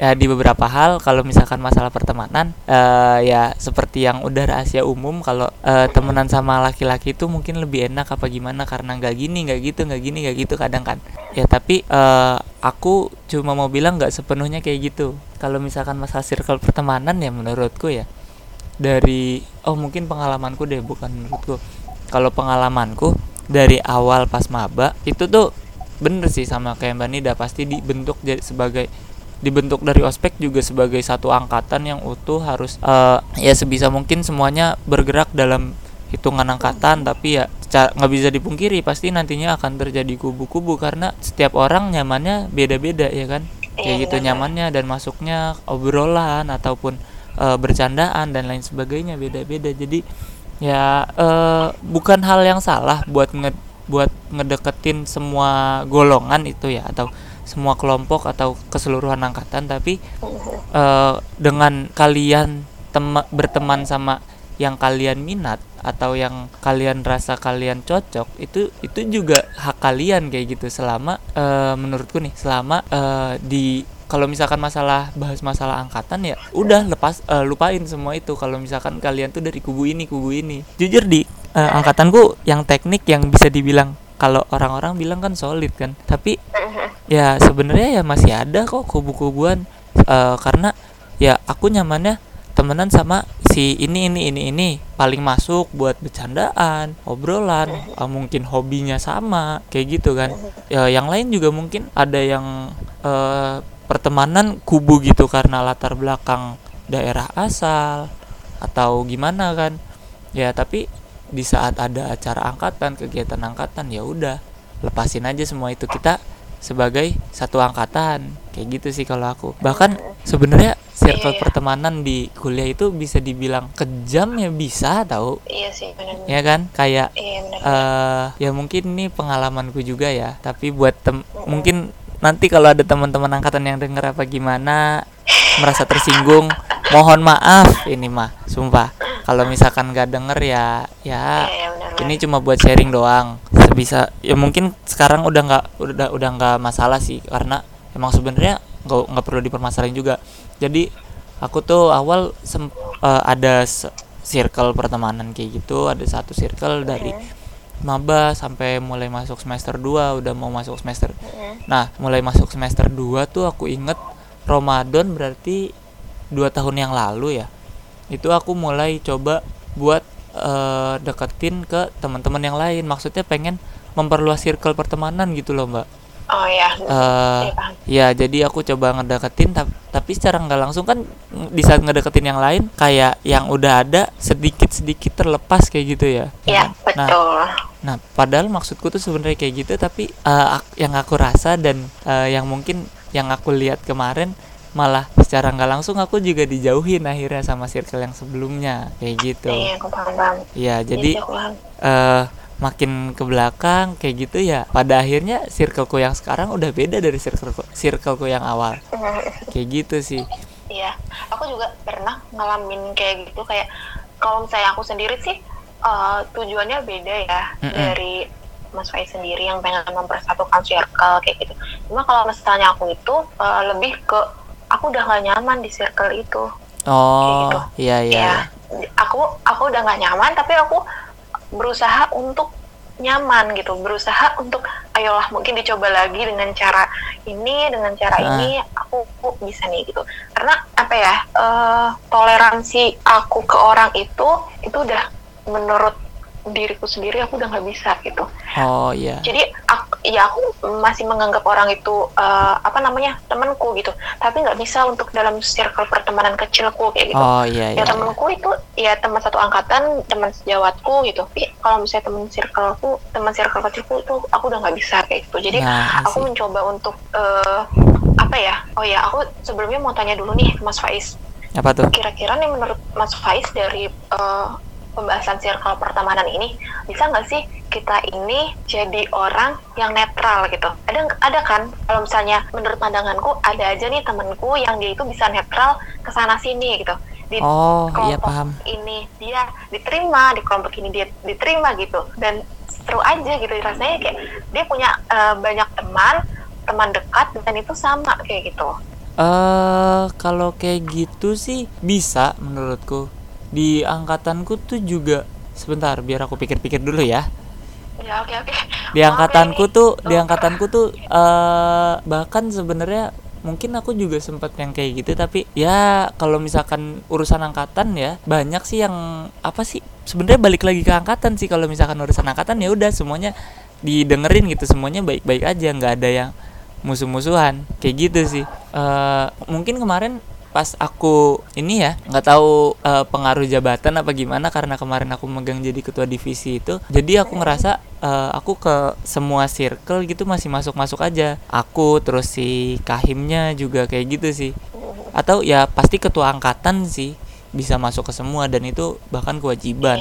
A: ya di beberapa hal kalau misalkan masalah pertemanan uh, ya seperti yang udah rahasia umum kalau uh, temenan sama laki-laki itu mungkin lebih enak apa gimana? Karena nggak gini nggak gitu nggak gini nggak gitu kadang kan. Ya tapi uh, aku cuma mau bilang nggak sepenuhnya kayak gitu. Kalau misalkan masalah circle pertemanan ya menurutku ya dari oh mungkin pengalamanku deh bukan menurutku. Kalau pengalamanku dari awal pas maba itu tuh bener sih sama kayak mbak Nida pasti dibentuk jadi sebagai dibentuk dari ospek juga sebagai satu angkatan yang utuh harus uh, ya sebisa mungkin semuanya bergerak dalam hitungan angkatan tapi ya nggak bisa dipungkiri pasti nantinya akan terjadi kubu-kubu karena setiap orang nyamannya beda-beda ya kan? Kayak iya, gitu nyamannya dan masuknya obrolan ataupun uh, bercandaan dan lain sebagainya beda-beda. Jadi ya uh, bukan hal yang salah buat nge buat ngedeketin semua golongan itu ya atau semua kelompok atau keseluruhan angkatan tapi uh, dengan kalian tem- berteman sama yang kalian minat atau yang kalian rasa kalian cocok itu itu juga hak kalian kayak gitu. Selama uh, menurutku nih selama uh, di kalau misalkan masalah bahas masalah angkatan ya udah lepas uh, lupain semua itu. Kalau misalkan kalian tuh dari kubu ini kubu ini. Jujur di uh, angkatanku yang teknik yang bisa dibilang kalau orang-orang bilang kan solid kan. Tapi ya sebenarnya ya masih ada kok kubu-kubuan. Uh, karena ya aku nyamannya temenan sama si ini ini ini ini. Paling masuk buat bercandaan obrolan. Uh, mungkin hobinya sama kayak gitu kan. Ya yang lain juga mungkin ada yang uh, pertemanan kubu gitu karena latar belakang daerah asal atau gimana kan. Ya tapi di saat ada acara angkatan kegiatan angkatan ya udah lepasin aja semua itu. Kita sebagai satu angkatan kayak gitu sih kalau aku. Bahkan sebenarnya circle iya. pertemanan di kuliah itu bisa dibilang kejam ya bisa tahu
B: iya sih benar
A: ya kan? Kayak iya, uh, ya mungkin ini pengalamanku juga ya. Tapi buat tem mm-hmm. mungkin nanti kalau ada teman-teman angkatan yang denger apa gimana merasa tersinggung mohon maaf. Ini mah sumpah kalau misalkan gak denger ya ya, ya, ya ini cuma buat sharing doang. Sebisa ya mungkin sekarang udah nggak udah udah nggak masalah sih karena emang sebenarnya nggak nggak perlu dipermasalahin juga. Jadi aku tuh awal sem uh, ada circle pertemanan kayak gitu ada satu circle dari maba sampai mulai masuk semester 2 udah mau masuk semester. Nah mulai masuk semester 2 tuh aku inget Ramadan berarti dua tahun yang lalu ya itu aku mulai coba buat uh, deketin ke teman-teman yang lain. Maksudnya pengen memperluas circle pertemanan gitu loh mbak.
B: Oh ya
A: uh, ya jadi aku coba ngedeketin tapi, tapi secara nggak langsung kan di saat ngedeketin yang lain kayak yang udah ada sedikit sedikit terlepas kayak gitu ya.
B: Iya
A: nah,
B: betul.
A: nah padahal maksudku tuh sebenarnya kayak gitu tapi uh, yang aku rasa dan uh, yang mungkin yang aku lihat kemarin malah secara nggak langsung aku juga dijauhin akhirnya sama circle yang sebelumnya kayak gitu.
B: Iya aku paham bang
A: iya jadi uh, makin ke belakang kayak gitu ya pada akhirnya circleku yang sekarang udah beda dari circle circleku yang awal. Kayak gitu sih.
B: Iya aku juga pernah ngalamin kayak gitu kayak kalau misalnya aku sendiri sih uh, tujuannya beda ya mm -mm. dari Mas Faiz sendiri yang pengen mempersatukan circle kayak gitu. Cuma kalau misalnya aku itu uh, lebih ke aku udah gak nyaman di circle itu
A: oh gitu. iya iya ya,
B: aku aku udah gak nyaman tapi aku berusaha untuk nyaman gitu berusaha untuk ayolah mungkin dicoba lagi dengan cara ini dengan cara uh. ini aku, aku bisa nih gitu karena apa ya uh, toleransi aku ke orang itu itu udah menurut diriku sendiri aku udah nggak bisa gitu.
A: Oh iya.
B: Jadi aku, ya aku masih menganggap orang itu uh, apa namanya temanku gitu. Tapi nggak bisa untuk dalam circle pertemanan kecilku kayak gitu.
A: Oh iya.
B: Ya
A: iya.
B: temanku itu ya teman satu angkatan, teman sejawatku gitu. Tapi kalau misalnya teman circleku, teman circle kecilku itu aku udah nggak bisa kayak gitu. Jadi nah, aku mencoba untuk uh, apa ya? Oh ya aku sebelumnya mau tanya dulu nih Mas Faiz.
A: Apa tuh?
B: Kira-kira nih menurut Mas Faiz dari uh, pembahasan circle pertemanan ini bisa nggak sih kita ini jadi orang yang netral gitu? Ada ada kan? Kalau misalnya menurut pandanganku ada aja nih temenku yang dia itu bisa netral ke sana sini gitu.
A: Di oh, iya, kelompok iya, paham.
B: ini dia diterima di kelompok ini dia diterima gitu. Dan seru aja gitu rasanya kayak dia punya uh, banyak teman teman dekat dan itu sama kayak gitu.
A: Eh kalau kayak gitu sih bisa menurutku. Di angkatanku tuh juga sebentar biar aku pikir-pikir dulu ya.
B: ya oke oke
A: Di
B: Maaf ya,
A: angkatanku
B: ini.
A: tuh di angkatanku tuh eh bahkan sebenarnya mungkin aku juga sempat yang kayak gitu tapi ya kalau misalkan urusan angkatan ya banyak sih yang apa sih sebenarnya balik lagi ke angkatan sih kalau misalkan urusan angkatan ya udah semuanya didengerin gitu semuanya baik-baik aja nggak ada yang musuh-musuhan kayak gitu sih Eh mungkin kemarin pas aku ini ya nggak tahu eh, pengaruh jabatan apa gimana karena kemarin aku megang jadi ketua divisi itu jadi aku ngerasa eh, aku ke semua circle gitu masih masuk masuk aja. Aku terus si kahimnya juga kayak gitu sih. Atau ya pasti ketua angkatan sih bisa masuk ke semua dan itu bahkan kewajiban.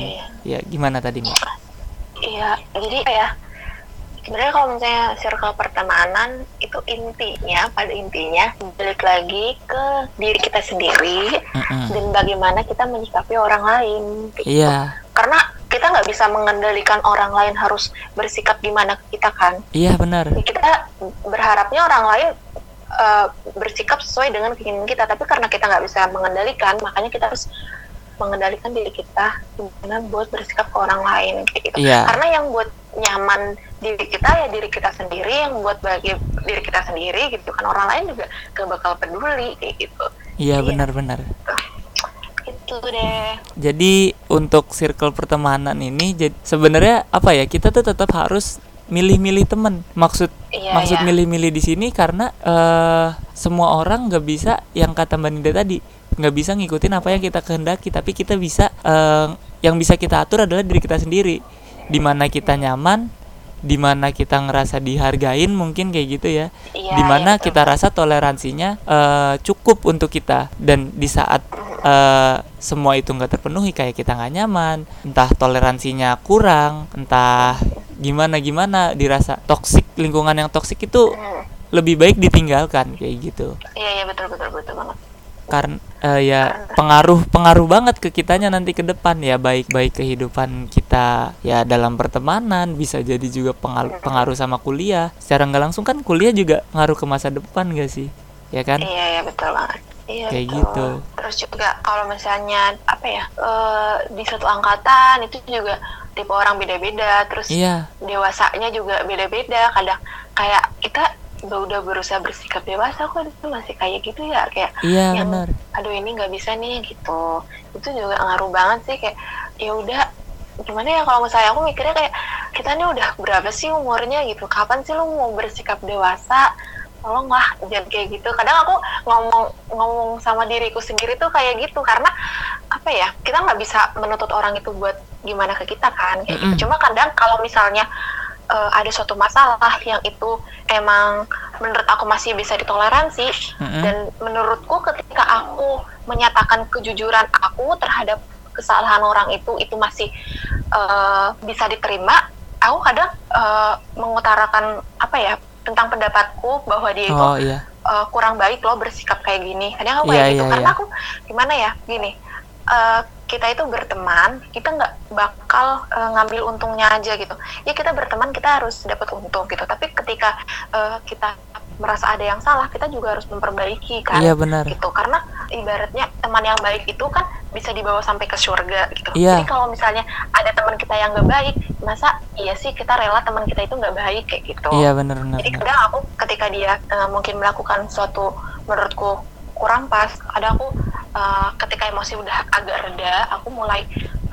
A: Ya gimana tadi mbak?
B: Iya, jadi ya sebenarnya kalau misalnya circle pertemanan itu intinya pada intinya balik lagi ke diri kita sendiri
A: Mm-mm.
B: dan bagaimana kita menyikapi orang lain. gitu.
A: iya
B: Karena kita nggak bisa mengendalikan orang lain harus bersikap gimana kita kan.
A: iya benar
B: Ya, kita berharapnya orang lain eh, bersikap sesuai dengan keinginan kita, tapi karena kita nggak bisa mengendalikan, makanya kita harus mengendalikan diri kita gimana buat bersikap ke orang lain gitu.
A: Iya.
B: Karena yang buat nyaman diri kita ya diri kita sendiri, yang buat bahagia diri kita sendiri gitu kan orang lain juga gak bakal peduli kayak gitu.
A: iya benar-benar
B: Itu deh.
A: Jadi untuk circle pertemanan ini jadi sebenarnya apa ya kita tuh tetap harus milih-milih temen. Maksud
B: Iya,
A: maksud
B: iya.
A: milih-milih di sini karena eh semua orang nggak bisa yang kata Mbak Ninda tadi nggak bisa ngikutin apa yang kita kehendaki tapi kita bisa eh, yang bisa kita atur adalah diri kita sendiri di mana kita nyaman di mana kita ngerasa dihargain mungkin kayak gitu ya
B: Iya,
A: di
B: mana betul.
A: kita rasa toleransinya eh, cukup untuk kita dan di saat eh, semua itu nggak terpenuhi kayak kita nggak nyaman entah toleransinya kurang entah gimana gimana dirasa toksik lingkungan yang toksik itu
B: Hmm.
A: lebih baik ditinggalkan kayak gitu
B: Iya iya betul betul betul banget.
A: karena ya pengaruh pengaruh banget ke kitanya nanti ke depan ya baik baik kehidupan kita ya dalam pertemanan bisa jadi juga pengaruh pengaruh sama kuliah secara nggak langsung kan kuliah juga ngaruh ke masa depan gak sih ya kan
B: Iya iya betul banget. Iya
A: Kayak
B: betul.
A: gitu.
B: Terus juga kalau misalnya apa ya eh, di satu angkatan itu juga tipe orang beda-beda. Terus
A: iya
B: dewasanya juga beda-beda. Kadang kayak kita udah berusaha bersikap dewasa kok itu masih kayak gitu ya kayak
A: iya
B: yang
A: benar.
B: Aduh ini nggak bisa nih gitu. Itu juga ngaruh banget sih kayak ya udah gimana ya kalau misalnya aku mikirnya kayak kita nih udah berapa sih umurnya gitu? Kapan sih lu mau bersikap dewasa? Tolonglah jangan kayak gitu. Kadang aku ngomong ngomong sama diriku sendiri tuh kayak gitu karena apa ya kita nggak bisa menuntut orang itu buat gimana ke kita kan kayak
A: Mm-mm.
B: gitu. cuma kadang kalau misalnya eh, ada suatu masalah yang itu emang menurut aku masih bisa ditoleransi
A: Mm-mm.
B: dan menurutku ketika aku menyatakan kejujuran aku terhadap kesalahan orang itu itu masih eh, bisa diterima aku kadang eh, mengutarakan apa ya tentang pendapatku bahwa dia itu
A: oh iya
B: eh, kurang baik loh bersikap kayak gini kadang aku
A: Iya,
B: kayak gitu
A: iya,
B: karena
A: iya.
B: aku gimana ya gini eh, kita itu berteman kita nggak bakal eh, ngambil untungnya aja gitu. Ya kita berteman kita harus dapat untung gitu. Tapi ketika eh, kita merasa ada yang salah kita juga harus memperbaiki kan
A: iya benar.
B: gitu. Karena ibaratnya teman yang baik itu kan bisa dibawa sampai ke surga gitu.
A: Iya.
B: jadi kalau misalnya ada teman kita yang nggak baik masa iya sih kita rela teman kita itu nggak baik kayak gitu.
A: Iya benar benar
B: jadi kadang aku ketika dia eh, mungkin melakukan suatu menurutku kurang pas, ada aku eh, ketika emosi udah agak reda, aku mulai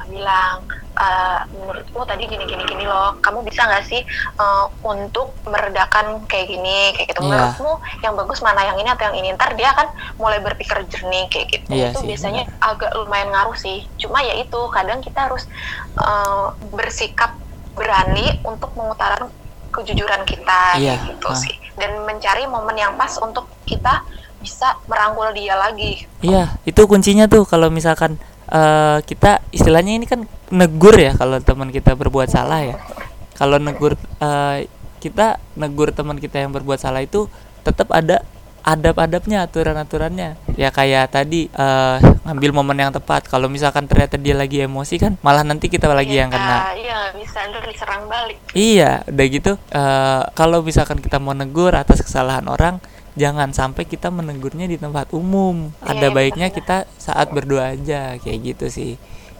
B: bilang eh, menurutku tadi gini gini gini loh, kamu bisa nggak sih eh, untuk meredakan kayak gini kayak gitu.
A: Iya.
B: Menurutmu yang bagus mana yang ini atau yang ini? Ntar dia akan mulai berpikir jernih kayak gitu.
A: Iya
B: itu
A: sih,
B: biasanya agak lumayan ngaruh sih. Cuma ya itu kadang kita harus eh, bersikap berani untuk mengutarakan kejujuran kita kayak gitu
A: ah.
B: sih dan mencari momen yang pas untuk kita bisa merangkul dia lagi
A: Iya, itu kuncinya tuh kalau misalkan eh, kita istilahnya ini kan negur ya kalau teman kita berbuat salah ya. Kalau negur eh, kita negur teman kita yang berbuat salah itu tetap ada adab-adabnya, aturan-aturannya. Ya kayak tadi eh, ngambil momen yang tepat. Kalau misalkan ternyata dia lagi emosi kan, malah nanti kita lagi yang kena.
B: iya bisa diserang balik
A: Iya, udah gitu. eh, kalau misalkan kita mau negur atas kesalahan orang, jangan sampai kita menegurnya di tempat umum
B: Iya,
A: ada
B: iya,
A: baiknya
B: benar.
A: kita saat berdua aja kayak gitu sih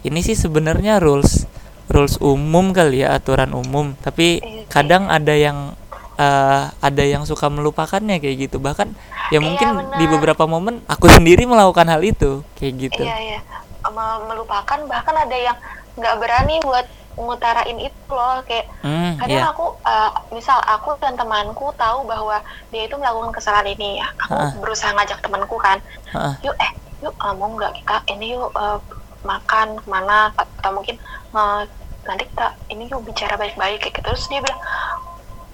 A: ini sih sebenarnya rules rules umum kali ya aturan umum tapi
B: Iya
A: kadang ada yang eh, ada yang suka melupakannya kayak gitu bahkan ya
B: Iya,
A: mungkin di
B: benar.
A: beberapa momen aku sendiri melakukan hal itu kayak gitu
B: Iya iya. Me- melupakan bahkan ada yang nggak berani buat ngutarain itu loh kayak
A: Hmm,
B: kadang
A: iya.
B: aku uh, misal aku dan temanku tahu bahwa dia itu melakukan kesalahan ini ya aku
A: Ha-ha.
B: berusaha ngajak temanku kan
A: Heeh.
B: yuk eh yuk uh, mau nggak kita ini yuk uh, makan ke mana atau mungkin uh, nanti kita ini yuk bicara baik-baik kayak gitu terus dia bilang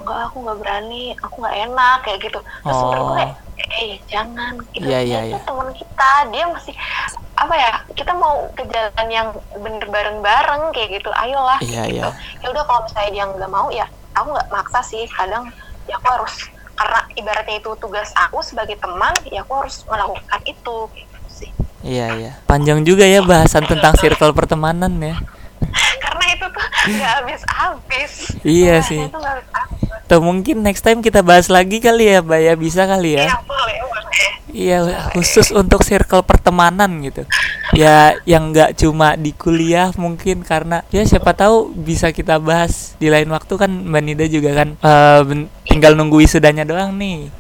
B: enggak aku nggak berani aku nggak enak kayak gitu terus
A: Oh.
B: kayak eh jangan gitu
A: Iya,
B: Dia
A: iya,
B: itu
A: iya.
B: teman kita dia masih apa ya kita mau ke jalan yang bener bareng-bareng kayak gitu ayolah
A: Iya,
B: gitu
A: iya.
B: ya udah kalau misalnya dia nggak mau ya aku nggak maksa sih kadang ya aku harus karena ibaratnya itu tugas aku sebagai teman ya aku harus melakukan itu gitu sih
A: Iya iya. Panjang juga ya bahasan tentang circle pertemanan ya.
B: karena itu tuh nggak habis-habis
A: Iya
B: Bahasanya
A: sih.
B: tuh nggak habis-habis
A: Atau mungkin next time kita bahas lagi kali ya, Mbak ya bisa kali ya.
B: Iya, boleh boleh
A: Iya khusus untuk circle pertemanan gitu. Ya yang nggak cuma di kuliah mungkin karena ya siapa tahu bisa kita bahas di lain waktu kan Mbak Nida juga kan ben- tinggal nunggu wisudanya doang nih.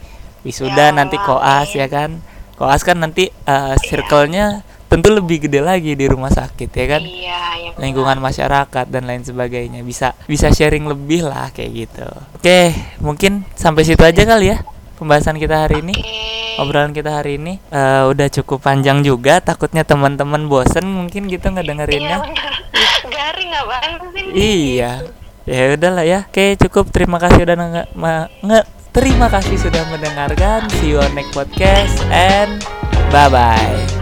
A: Wisuda
B: Ya,
A: nanti koas ya kan. Koas kan nanti eh, circle-nya tentu lebih gede lagi di rumah sakit ya kan.
B: iya benar.
A: lingkungan masyarakat dan lain sebagainya. Bisa bisa sharing lebih lah kayak gitu. Oke mungkin sampai situ aja kali ya pembahasan kita hari ini.
B: Oke.
A: obrolan kita hari ini Eh, udah cukup panjang juga. Takutnya teman-teman bosen mungkin gitu
B: iya
A: ngedengerinnya
B: benar garing apaan sih
A: iya. Ya udahlah ya. Oke cukup. Terima kasih udah nge- terima kasih sudah mendengarkan. See you on next podcast and bye bye